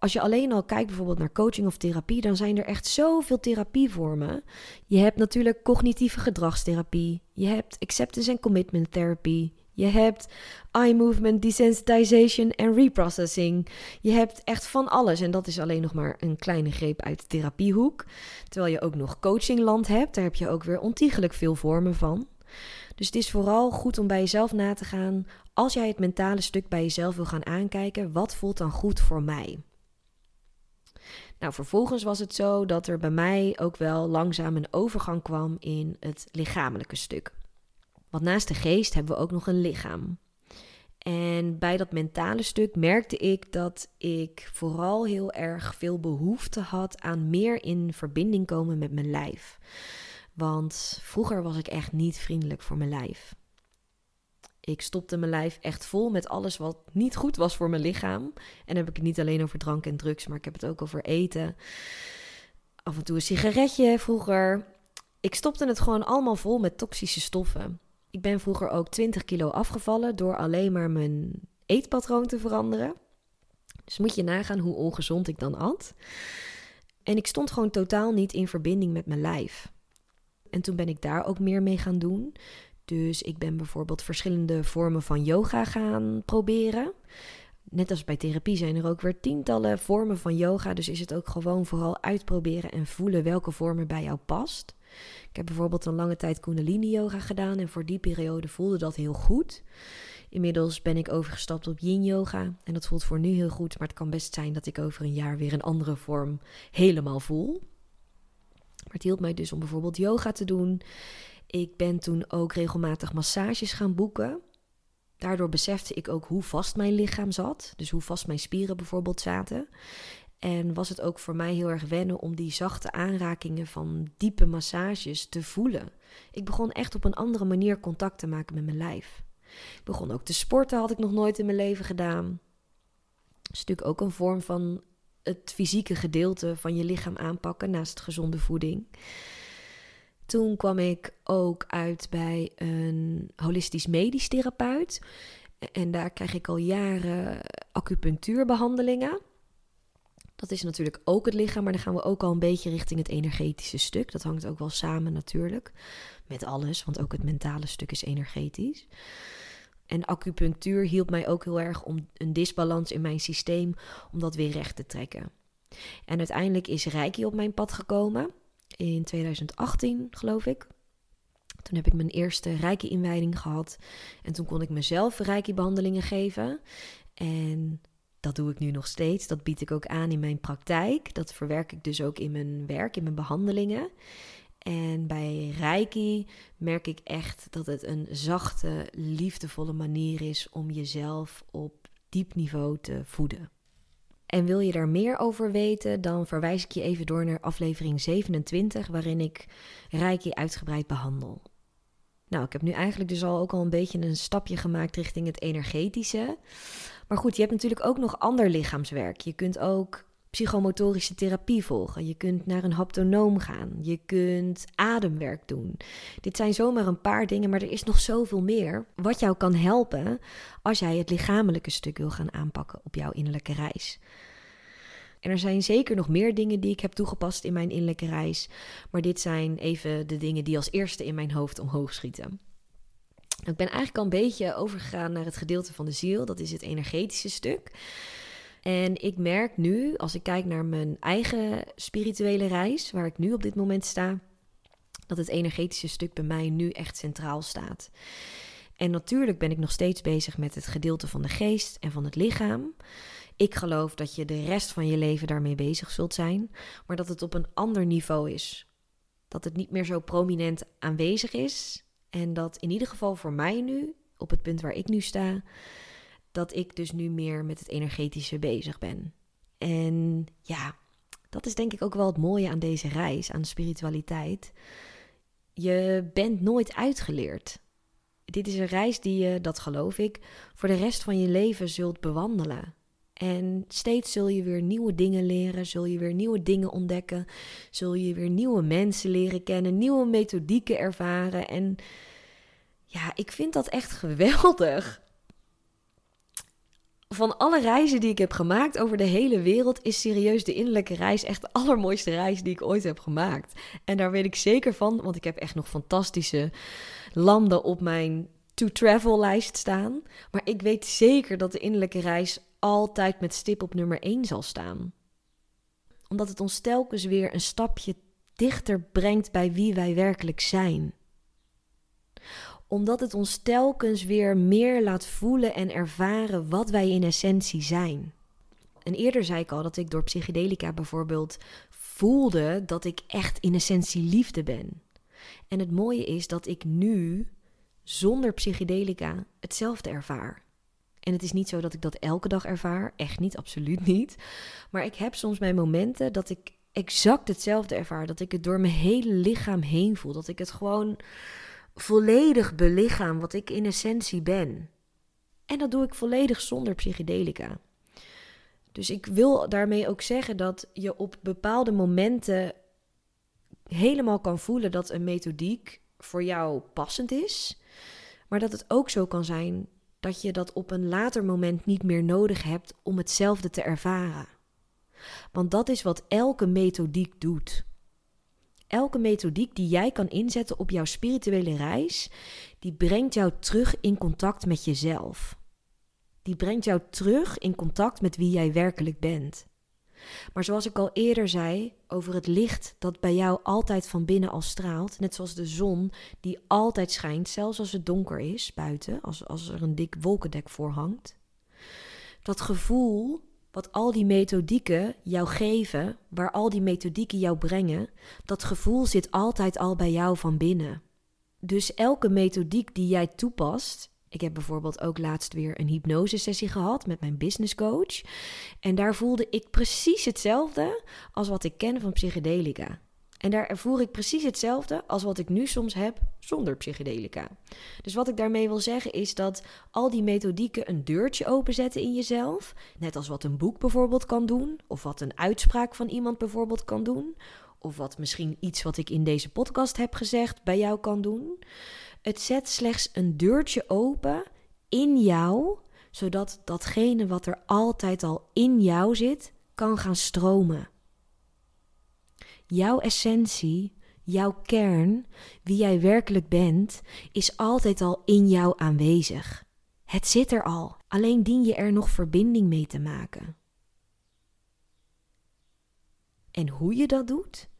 Speaker 1: Als je alleen al kijkt bijvoorbeeld naar coaching of therapie, dan zijn er echt zoveel therapievormen. Je hebt natuurlijk cognitieve gedragstherapie, je hebt acceptance en commitment therapie, je hebt eye movement desensitization en reprocessing. Je hebt echt van alles en dat is alleen nog maar een kleine greep uit de therapiehoek. Terwijl je ook nog coachingland hebt, daar heb je ook weer ontiegelijk veel vormen van. Dus het is vooral goed om bij jezelf na te gaan. Als jij het mentale stuk bij jezelf wil gaan aankijken, wat voelt dan goed voor mij? Nou, vervolgens was het zo dat er bij mij ook wel langzaam een overgang kwam in het lichamelijke stuk. Want naast de geest hebben we ook nog een lichaam. En bij dat mentale stuk merkte ik dat ik vooral heel erg veel behoefte had aan meer in verbinding komen met mijn lijf. Want vroeger was ik echt niet vriendelijk voor mijn lijf. Ik stopte mijn lijf echt vol met alles wat niet goed was voor mijn lichaam. En dan heb ik het niet alleen over drank en drugs, maar ik heb het ook over eten. Af en toe een sigaretje vroeger. Ik stopte het gewoon allemaal vol met toxische stoffen. Ik ben vroeger ook 20 kilo afgevallen door alleen maar mijn eetpatroon te veranderen. Dus moet je nagaan hoe ongezond ik dan at. En ik stond gewoon totaal niet in verbinding met mijn lijf. En toen ben ik daar ook meer mee gaan doen. Dus ik ben bijvoorbeeld verschillende vormen van yoga gaan proberen. Net als bij therapie zijn er ook weer tientallen vormen van yoga. Dus is het ook gewoon vooral uitproberen en voelen welke vorm er bij jou past. Ik heb bijvoorbeeld een lange tijd Kundalini yoga gedaan en voor die periode voelde dat heel goed. Inmiddels ben ik overgestapt op yin yoga en dat voelt voor nu heel goed, maar het kan best zijn dat ik over een jaar weer een andere vorm helemaal voel. Maar het hielp mij dus om bijvoorbeeld yoga te doen. Ik ben toen ook regelmatig massages gaan boeken. Daardoor besefte ik ook hoe vast mijn lichaam zat. Dus hoe vast mijn spieren bijvoorbeeld zaten. En was het ook voor mij heel erg wennen om die zachte aanrakingen van diepe massages te voelen. Ik begon echt op een andere manier contact te maken met mijn lijf. Ik begon ook te sporten, had ik nog nooit in mijn leven gedaan. Dat is natuurlijk ook een vorm van het fysieke gedeelte van je lichaam aanpakken naast gezonde voeding. Toen kwam ik ook uit bij een holistisch medisch therapeut. En daar krijg ik al jaren acupunctuurbehandelingen. Dat is natuurlijk ook het lichaam, maar dan gaan we ook al een beetje richting het energetische stuk. Dat hangt ook wel samen natuurlijk met alles, want ook het mentale stuk is energetisch. En acupunctuur hielp mij ook heel erg om een disbalans in mijn systeem, om dat weer recht te trekken. En uiteindelijk is Reiki op mijn pad gekomen in 2018, geloof ik. Toen heb ik mijn eerste Reiki-inwijding gehad. En toen kon ik mezelf Reiki-behandelingen geven. En dat doe ik nu nog steeds. Dat bied ik ook aan in mijn praktijk. Dat verwerk ik dus ook in mijn werk, in mijn behandelingen. En bij Reiki merk ik echt dat het een zachte, liefdevolle manier is om jezelf op diep niveau te voeden. En wil je daar meer over weten, dan verwijs ik je even door naar aflevering 27, waarin ik Reiki uitgebreid behandel. Nou, ik heb nu eigenlijk dus al ook al een beetje een stapje gemaakt richting het energetische. Maar goed, je hebt natuurlijk ook nog ander lichaamswerk. Je kunt ook psychomotorische therapie volgen. Je kunt naar een haptonoom gaan. Je kunt ademwerk doen. Dit zijn zomaar een paar dingen, maar er is nog zoveel meer wat jou kan helpen als jij het lichamelijke stuk wil gaan aanpakken op jouw innerlijke reis. En er zijn zeker nog meer dingen die ik heb toegepast in mijn innerlijke reis, maar dit zijn even de dingen die als eerste in mijn hoofd omhoog schieten. Ik ben eigenlijk al een beetje overgegaan naar het gedeelte van de ziel, dat is het energetische stuk. En ik merk nu, als ik kijk naar mijn eigen spirituele reis, waar ik nu op dit moment sta, dat het energetische stuk bij mij nu echt centraal staat. En natuurlijk ben ik nog steeds bezig met het gedeelte van de geest en van het lichaam. Ik geloof dat je de rest van je leven daarmee bezig zult zijn, maar dat het op een ander niveau is. Dat het niet meer zo prominent aanwezig is. En dat in ieder geval voor mij nu, op het punt waar ik nu sta, dat ik dus nu meer met het energetische bezig ben. En ja, dat is denk ik ook wel het mooie aan deze reis, aan spiritualiteit. Je bent nooit uitgeleerd. Dit is een reis die je, dat geloof ik, voor de rest van je leven zult bewandelen. En steeds zul je weer nieuwe dingen leren, zul je weer nieuwe dingen ontdekken, zul je weer nieuwe mensen leren kennen, nieuwe methodieken ervaren. En ja, ik vind dat echt geweldig. Van alle reizen die ik heb gemaakt over de hele wereld, is serieus de innerlijke reis echt de allermooiste reis die ik ooit heb gemaakt. En daar weet ik zeker van, want ik heb echt nog fantastische landen op mijn to-travel lijst staan. Maar ik weet zeker dat de innerlijke reis altijd met stip op nummer 1 zal staan. Omdat het ons telkens weer een stapje dichter brengt bij wie wij werkelijk zijn. Omdat het ons telkens weer meer laat voelen en ervaren wat wij in essentie zijn. En eerder zei ik al dat ik door psychedelica bijvoorbeeld voelde dat ik echt in essentie liefde ben. En het mooie is dat ik nu zonder psychedelica hetzelfde ervaar. En het is niet zo dat ik dat elke dag ervaar, echt niet, absoluut niet. Maar ik heb soms mijn momenten dat ik exact hetzelfde ervaar, dat ik het door mijn hele lichaam heen voel, dat ik het gewoon volledig belichaam wat ik in essentie ben. En dat doe ik volledig zonder psychedelica. Dus ik wil daarmee ook zeggen dat je op bepaalde momenten helemaal kan voelen dat een methodiek voor jou passend is, maar dat het ook zo kan zijn dat je dat op een later moment niet meer nodig hebt om hetzelfde te ervaren. Want dat is wat elke methodiek doet. Elke methodiek die jij kan inzetten op jouw spirituele reis, die brengt jou terug in contact met jezelf. Die brengt jou terug in contact met wie jij werkelijk bent. Maar zoals ik al eerder zei over het licht dat bij jou altijd van binnen al straalt, net zoals de zon die altijd schijnt, zelfs als het donker is buiten, als, als er een dik wolkendek voor hangt. Dat gevoel wat al die methodieken jou geven, waar al die methodieken jou brengen, dat gevoel zit altijd al bij jou van binnen. Dus elke methodiek die jij toepast, ik heb bijvoorbeeld ook laatst weer een hypnosesessie gehad met mijn business coach. En daar voelde ik precies hetzelfde als wat ik ken van psychedelica. En daar ervoer ik precies hetzelfde als wat ik nu soms heb zonder psychedelica. Dus wat ik daarmee wil zeggen is dat al die methodieken een deurtje openzetten in jezelf. Net als wat een boek bijvoorbeeld kan doen, of wat een uitspraak van iemand bijvoorbeeld kan doen, of wat misschien iets wat ik in deze podcast heb gezegd bij jou kan doen. Het zet slechts een deurtje open in jou, zodat datgene wat er altijd al in jou zit, kan gaan stromen. Jouw essentie, jouw kern, wie jij werkelijk bent, is altijd al in jou aanwezig. Het zit er al, alleen dien je er nog verbinding mee te maken. En hoe je dat doet,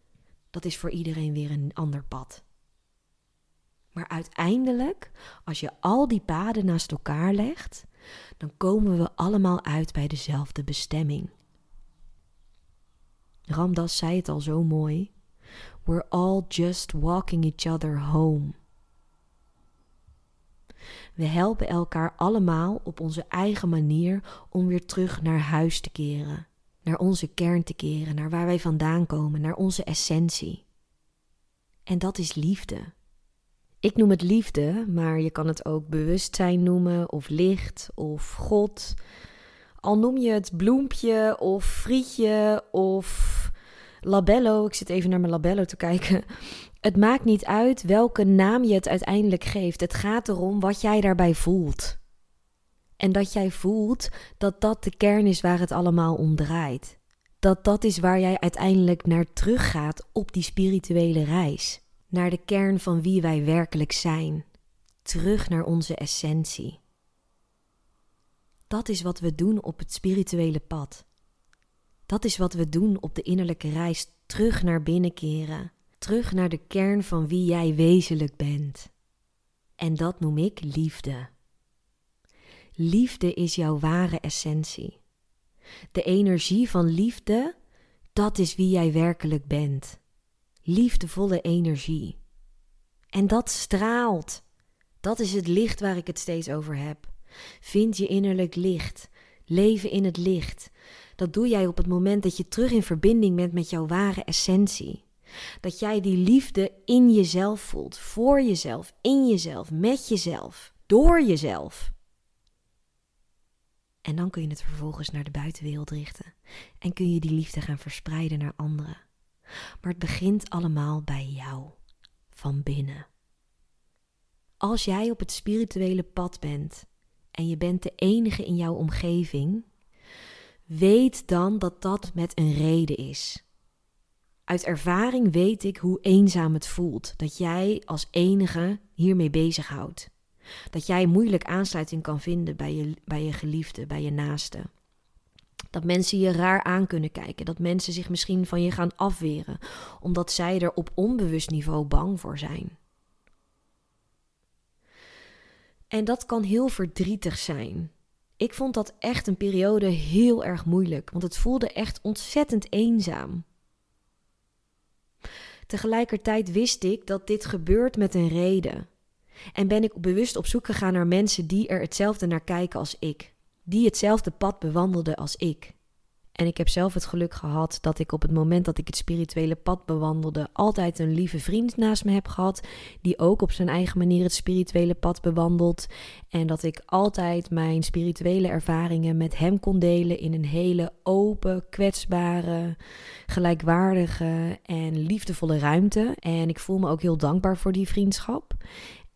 Speaker 1: dat is voor iedereen weer een ander pad. Maar uiteindelijk, als je al die paden naast elkaar legt, dan komen we allemaal uit bij dezelfde bestemming. Ramdas zei het al zo mooi. We're all just walking each other home. We helpen elkaar allemaal op onze eigen manier om weer terug naar huis te keren, naar onze kern te keren, naar waar wij vandaan komen, naar onze essentie. En dat is liefde. Ik noem het liefde, maar je kan het ook bewustzijn noemen, of licht, of God. Al noem je het bloempje, of frietje, of labello. Ik zit even naar mijn labello te kijken. Het maakt niet uit welke naam je het uiteindelijk geeft. Het gaat erom wat jij daarbij voelt. En dat jij voelt dat dat de kern is waar het allemaal om draait. Dat dat is waar jij uiteindelijk naar teruggaat op die spirituele reis naar de kern van wie wij werkelijk zijn. terug naar onze essentie. Dat is wat we doen op het spirituele pad. Dat is wat we doen op de innerlijke reis terug naar binnen keren, terug naar de kern van wie jij wezenlijk bent. En dat noem ik liefde. Liefde is jouw ware essentie. De energie van liefde, dat is wie jij werkelijk bent. Liefdevolle energie. En dat straalt. Dat is het licht waar ik het steeds over heb. Vind je innerlijk licht. Leven in het licht. Dat doe jij op het moment dat je terug in verbinding bent met jouw ware essentie. Dat jij die liefde in jezelf voelt, voor jezelf, in jezelf, met jezelf, door jezelf. En dan kun je het vervolgens naar de buitenwereld richten en kun je die liefde gaan verspreiden naar anderen. Maar het begint allemaal bij jou, van binnen. Als jij op het spirituele pad bent en je bent de enige in jouw omgeving, weet dan dat dat met een reden is. Uit ervaring weet ik hoe eenzaam het voelt dat jij als enige hiermee bezighoudt. Dat jij moeilijk aansluiting kan vinden bij je, bij je geliefde, bij je naaste. Dat mensen je raar aan kunnen kijken. Dat mensen zich misschien van je gaan afweren, omdat zij er op onbewust niveau bang voor zijn. En dat kan heel verdrietig zijn. Ik vond dat echt een periode heel erg moeilijk, want het voelde echt ontzettend eenzaam. Tegelijkertijd wist ik dat dit gebeurt met een reden. En ben ik bewust op zoek gegaan naar mensen die er hetzelfde naar kijken als ik, die hetzelfde pad bewandelden als ik. En ik heb zelf het geluk gehad dat ik op het moment dat ik het spirituele pad bewandelde, altijd een lieve vriend naast me heb gehad, die ook op zijn eigen manier het spirituele pad bewandelt. En dat ik altijd mijn spirituele ervaringen met hem kon delen in een hele open, kwetsbare, gelijkwaardige en liefdevolle ruimte. En ik voel me ook heel dankbaar voor die vriendschap.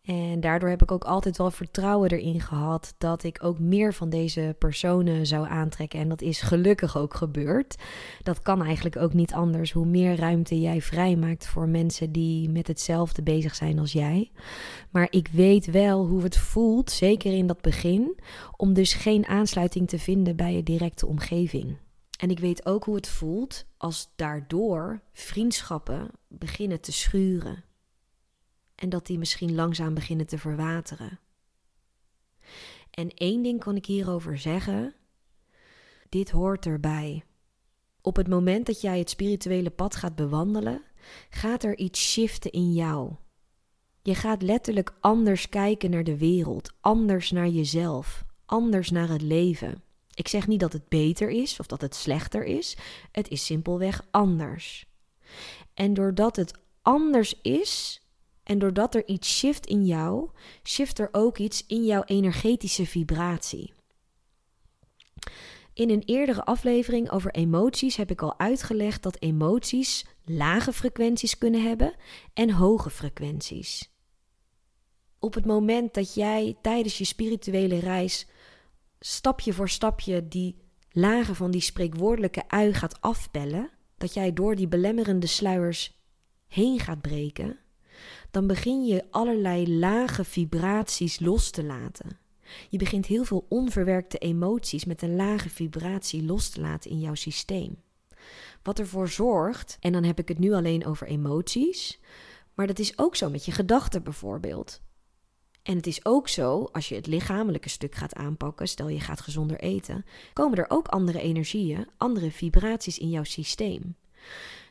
Speaker 1: En daardoor heb ik ook altijd wel vertrouwen erin gehad dat ik ook meer van deze personen zou aantrekken. En dat is gelukkig ook gebeurd. Dat kan eigenlijk ook niet anders. Hoe meer ruimte jij vrijmaakt voor mensen die met hetzelfde bezig zijn als jij. Maar ik weet wel hoe het voelt, zeker in dat begin, om dus geen aansluiting te vinden bij je directe omgeving. En ik weet ook hoe het voelt als daardoor vriendschappen beginnen te schuren en dat die misschien langzaam beginnen te verwateren. En één ding kan ik hierover zeggen: dit hoort erbij. Op het moment dat jij het spirituele pad gaat bewandelen, gaat er iets shiften in jou. Je gaat letterlijk anders kijken naar de wereld, anders naar jezelf, anders naar het leven. Ik zeg niet dat het beter is of dat het slechter is, het is simpelweg anders. En doordat het anders is, en doordat er iets shift in jou, shift er ook iets in jouw energetische vibratie. In een eerdere aflevering over emoties heb ik al uitgelegd dat emoties lage frequenties kunnen hebben en hoge frequenties. Op het moment dat jij tijdens je spirituele reis stapje voor stapje die lagen van die spreekwoordelijke ui gaat afbellen, dat jij door die belemmerende sluiers heen gaat breken, dan begin je allerlei lage vibraties los te laten. Je begint heel veel onverwerkte emoties met een lage vibratie los te laten in jouw systeem. Wat ervoor zorgt, en dan heb ik het nu alleen over emoties, maar dat is ook zo met je gedachten bijvoorbeeld. En het is ook zo, als je het lichamelijke stuk gaat aanpakken, stel je gaat gezonder eten, komen er ook andere energieën, andere vibraties in jouw systeem.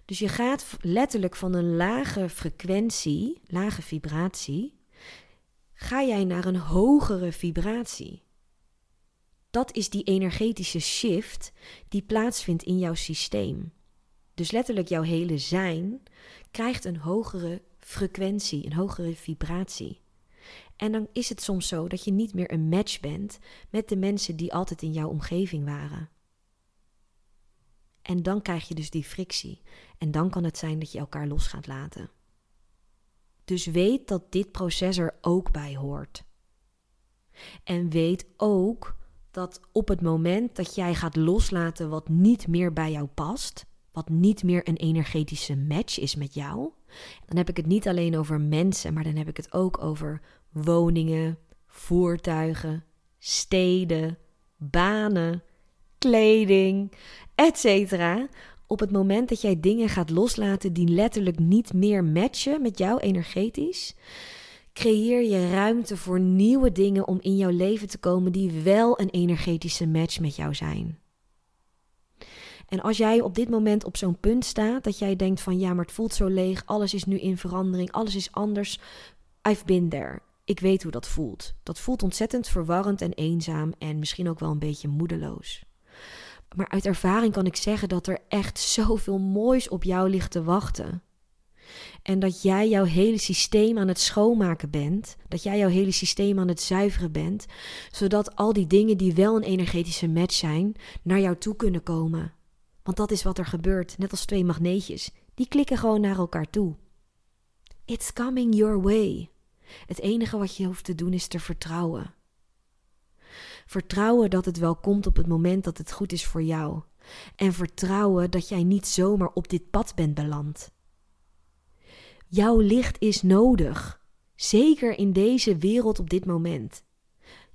Speaker 1: Dus je gaat letterlijk van een lage frequentie, lage vibratie, ga jij naar een hogere vibratie. Dat is die energetische shift die plaatsvindt in jouw systeem. Dus letterlijk jouw hele zijn krijgt een hogere frequentie, een hogere vibratie. En dan is het soms zo dat je niet meer een match bent met de mensen die altijd in jouw omgeving waren. En dan krijg je dus die frictie. En dan kan het zijn dat je elkaar los gaat laten. Dus weet dat dit proces er ook bij hoort. En weet ook dat op het moment dat jij gaat loslaten wat niet meer bij jou past, wat niet meer een energetische match is met jou, Dan heb ik het niet alleen over mensen, maar dan heb ik het ook over woningen, voertuigen, steden, banen, kleding, etc. Op het moment dat jij dingen gaat loslaten die letterlijk niet meer matchen met jou energetisch, creëer je ruimte voor nieuwe dingen om in jouw leven te komen die wel een energetische match met jou zijn. En als jij op dit moment op zo'n punt staat dat jij denkt van ja, maar het voelt zo leeg, alles is nu in verandering, alles is anders. I've been there. Ik weet hoe dat voelt. Dat voelt ontzettend verwarrend en eenzaam en misschien ook wel een beetje moedeloos. Maar uit ervaring kan ik zeggen dat er echt zoveel moois op jou ligt te wachten. En dat jij jouw hele systeem aan het schoonmaken bent. Dat jij jouw hele systeem aan het zuiveren bent. Zodat al die dingen die wel een energetische match zijn, naar jou toe kunnen komen. Want dat is wat er gebeurt, net als twee magneetjes. Die klikken gewoon naar elkaar toe. It's coming your way. Het enige wat je hoeft te doen is te vertrouwen. Vertrouwen dat het wel komt op het moment dat het goed is voor jou. En vertrouwen dat jij niet zomaar op dit pad bent beland. Jouw licht is nodig, zeker in deze wereld op dit moment.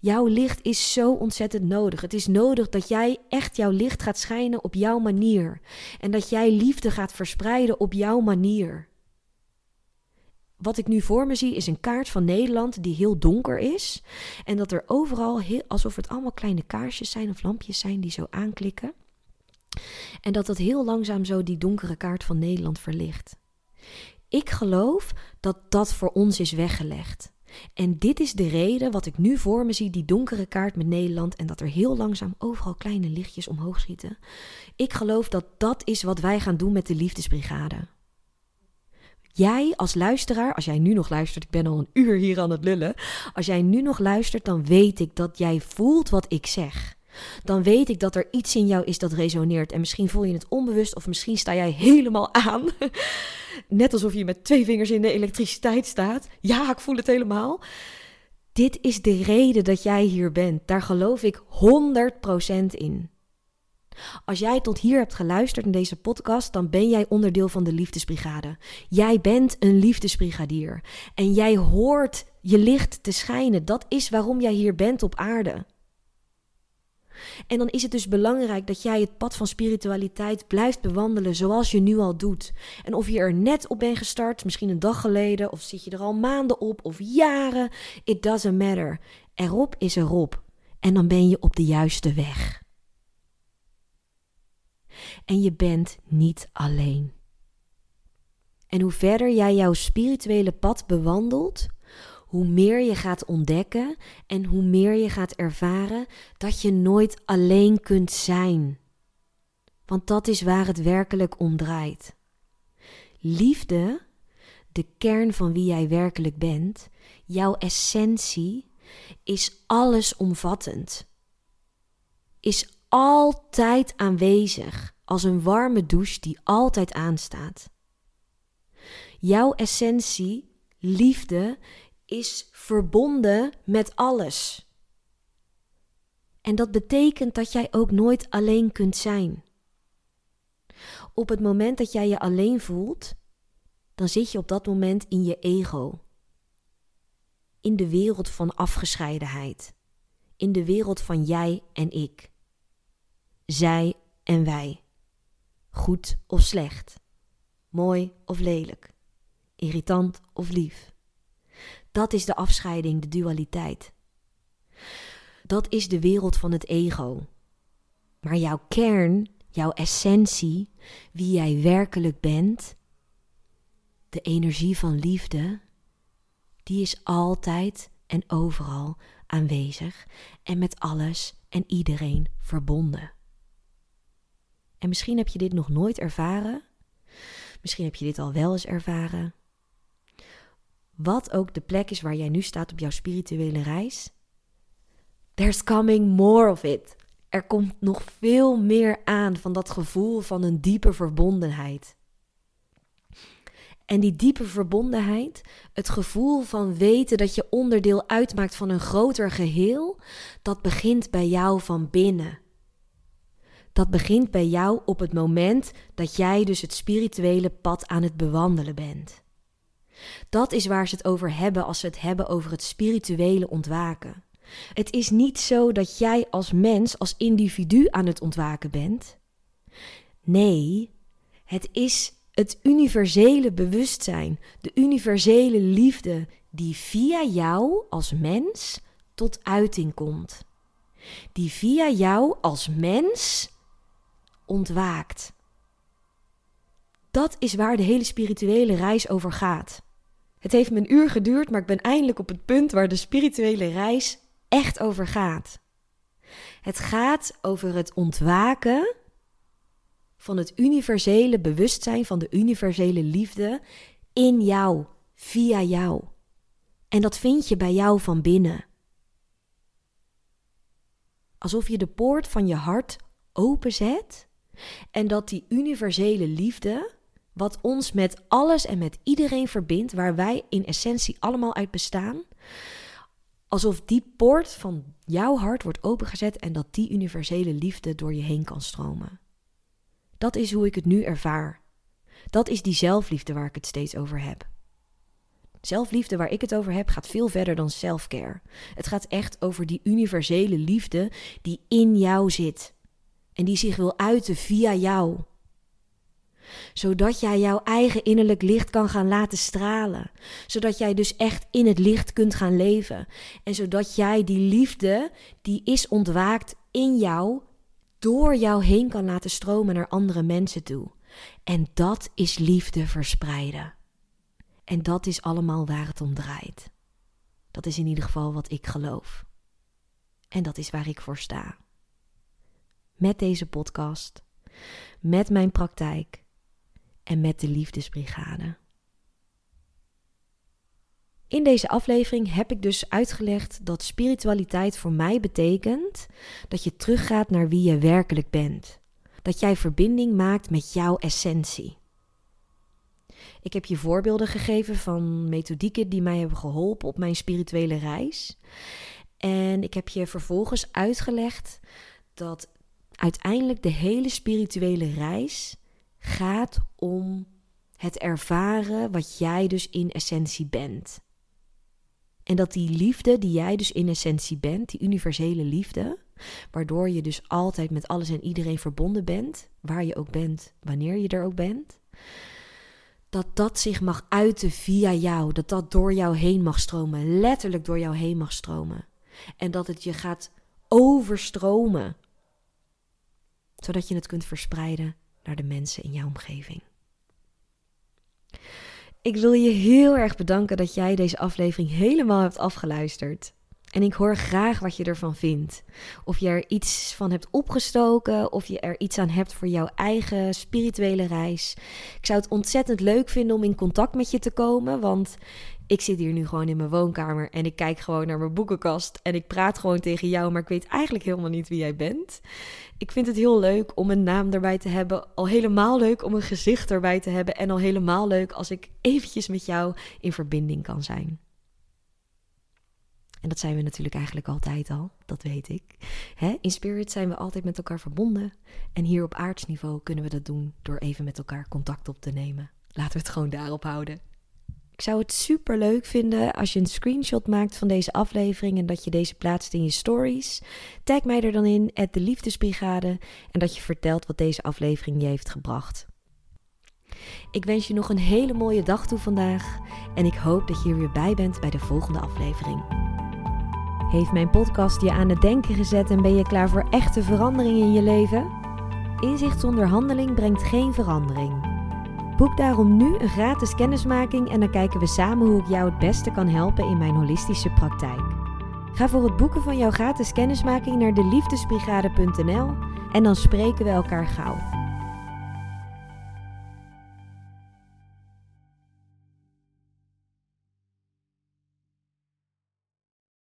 Speaker 1: Jouw licht is zo ontzettend nodig. Het is nodig dat jij echt jouw licht gaat schijnen op jouw manier. En dat jij liefde gaat verspreiden op jouw manier. Wat ik nu voor me zie is een kaart van Nederland die heel donker is. En dat er overal, heel, alsof het allemaal kleine kaarsjes zijn of lampjes zijn die zo aanklikken. En dat dat heel langzaam zo die donkere kaart van Nederland verlicht. Ik geloof dat dat voor ons is weggelegd. En dit is de reden wat ik nu voor me zie, die donkere kaart met Nederland en dat er heel langzaam overal kleine lichtjes omhoog schieten. Ik geloof dat dat is wat wij gaan doen met de liefdesbrigade. Jij als luisteraar, als jij nu nog luistert, ik ben al een uur hier aan het lullen. Als jij nu nog luistert, dan weet ik dat jij voelt wat ik zeg. Dan weet ik dat er iets in jou is dat resoneert. En misschien voel je het onbewust of misschien sta jij helemaal aan. Net alsof je met twee vingers in de elektriciteit staat. Ja, ik voel het helemaal. Dit is de reden dat jij hier bent. Daar geloof ik 100% in. Als jij tot hier hebt geluisterd in deze podcast, dan ben jij onderdeel van de liefdesbrigade. Jij bent een liefdesbrigadier. En jij hoort je licht te schijnen. Dat is waarom jij hier bent op aarde. En dan is het dus belangrijk dat jij het pad van spiritualiteit blijft bewandelen zoals je nu al doet. En of je er net op bent gestart, misschien een dag geleden, of zit je er al maanden op, of jaren, it doesn't matter. Erop is erop. En dan ben je op de juiste weg. En je bent niet alleen. En hoe verder jij jouw spirituele pad bewandelt, hoe meer je gaat ontdekken en hoe meer je gaat ervaren dat je nooit alleen kunt zijn. Want dat is waar het werkelijk om draait. Liefde, de kern van wie jij werkelijk bent, jouw essentie, is allesomvattend. Is altijd aanwezig als een warme douche die altijd aanstaat. Jouw essentie, liefde, is verbonden met alles. En dat betekent dat jij ook nooit alleen kunt zijn. Op het moment dat jij je alleen voelt, dan zit je op dat moment in je ego. In de wereld van afgescheidenheid. In de wereld van jij en ik. Zij en wij. Goed of slecht. Mooi of lelijk. Irritant of lief. Dat is de afscheiding, de dualiteit. Dat is de wereld van het ego. Maar jouw kern, jouw essentie, wie jij werkelijk bent, de energie van liefde, die is altijd en overal aanwezig en met alles en iedereen verbonden. En misschien heb je dit nog nooit ervaren. Misschien heb je dit al wel eens ervaren. Wat ook de plek is waar jij nu staat op jouw spirituele reis. There's coming more of it. Er komt nog veel meer aan van dat gevoel van een diepe verbondenheid. En die diepe verbondenheid, het gevoel van weten dat je onderdeel uitmaakt van een groter geheel, dat begint bij jou van binnen. Dat begint bij jou op het moment dat jij dus het spirituele pad aan het bewandelen bent. Dat is waar ze het over hebben als ze het hebben over het spirituele ontwaken. Het is niet zo dat jij als mens, als individu aan het ontwaken bent. Nee, het is het universele bewustzijn, de universele liefde die via jou als mens tot uiting komt. Die via jou als mens ontwaakt. Dat is waar de hele spirituele reis over gaat. Het heeft me een uur geduurd, maar ik ben eindelijk op het punt waar de spirituele reis echt over gaat. Het gaat over het ontwaken van het universele bewustzijn, van de universele liefde in jou, via jou. En dat vind je bij jou van binnen. Alsof je de poort van je hart openzet en dat die universele liefde, wat ons met alles en met iedereen verbindt, waar wij in essentie allemaal uit bestaan, alsof die poort van jouw hart wordt opengezet en dat die universele liefde door je heen kan stromen. Dat is hoe ik het nu ervaar. Dat is die zelfliefde waar ik het steeds over heb. Zelfliefde waar ik het over heb gaat veel verder dan selfcare. Het gaat echt over die universele liefde die in jou zit en die zich wil uiten via jou. Zodat jij jouw eigen innerlijk licht kan gaan laten stralen. Zodat jij dus echt in het licht kunt gaan leven. En zodat jij die liefde die is ontwaakt in jou, door jou heen kan laten stromen naar andere mensen toe. En dat is liefde verspreiden. En dat is allemaal waar het om draait. Dat is in ieder geval wat ik geloof. En dat is waar ik voor sta. Met deze podcast, met mijn praktijk en met de Liefdesbrigade. In deze aflevering heb ik dus uitgelegd dat spiritualiteit voor mij betekent dat je teruggaat naar wie je werkelijk bent. Dat jij verbinding maakt met jouw essentie. Ik heb je voorbeelden gegeven van methodieken die mij hebben geholpen op mijn spirituele reis. En ik heb je vervolgens uitgelegd dat uiteindelijk de hele spirituele reis gaat om het ervaren wat jij dus in essentie bent. En dat die liefde die jij dus in essentie bent, die universele liefde, waardoor je dus altijd met alles en iedereen verbonden bent, waar je ook bent, wanneer je er ook bent, dat dat zich mag uiten via jou, dat dat door jou heen mag stromen, letterlijk door jou heen mag stromen. En dat het je gaat overstromen, zodat je het kunt verspreiden naar de mensen in jouw omgeving. Ik wil je heel erg bedanken dat jij deze aflevering helemaal hebt afgeluisterd. En ik hoor graag wat je ervan vindt. Of je er iets van hebt opgestoken, of je er iets aan hebt voor jouw eigen spirituele reis. Ik zou het ontzettend leuk vinden om in contact met je te komen, want ik zit hier nu gewoon in mijn woonkamer en ik kijk gewoon naar mijn boekenkast en ik praat gewoon tegen jou, maar ik weet eigenlijk helemaal niet wie jij bent. Ik vind het heel leuk om een naam erbij te hebben, al helemaal leuk om een gezicht erbij te hebben en al helemaal leuk als ik eventjes met jou in verbinding kan zijn. En dat zijn we natuurlijk eigenlijk altijd al, dat weet ik. Hè? In spirit zijn we altijd met elkaar verbonden. En hier op aardsniveau kunnen we dat doen door even met elkaar contact op te nemen. Laten we het gewoon daarop houden. Ik zou het super leuk vinden als je een screenshot maakt van deze aflevering en dat je deze plaatst in je stories. Tag mij er dan in, de Liefdesbrigade, en dat je vertelt wat deze aflevering je heeft gebracht. Ik wens je nog een hele mooie dag toe vandaag en ik hoop dat je er weer bij bent bij de volgende aflevering. Heeft mijn podcast je aan het denken gezet en ben je klaar voor echte verandering in je leven? Inzicht zonder handeling brengt geen verandering. Boek daarom nu een gratis kennismaking en dan kijken we samen hoe ik jou het beste kan helpen in mijn holistische praktijk. Ga voor het boeken van jouw gratis kennismaking naar deliefdesbrigade.nl en dan spreken we elkaar gauw.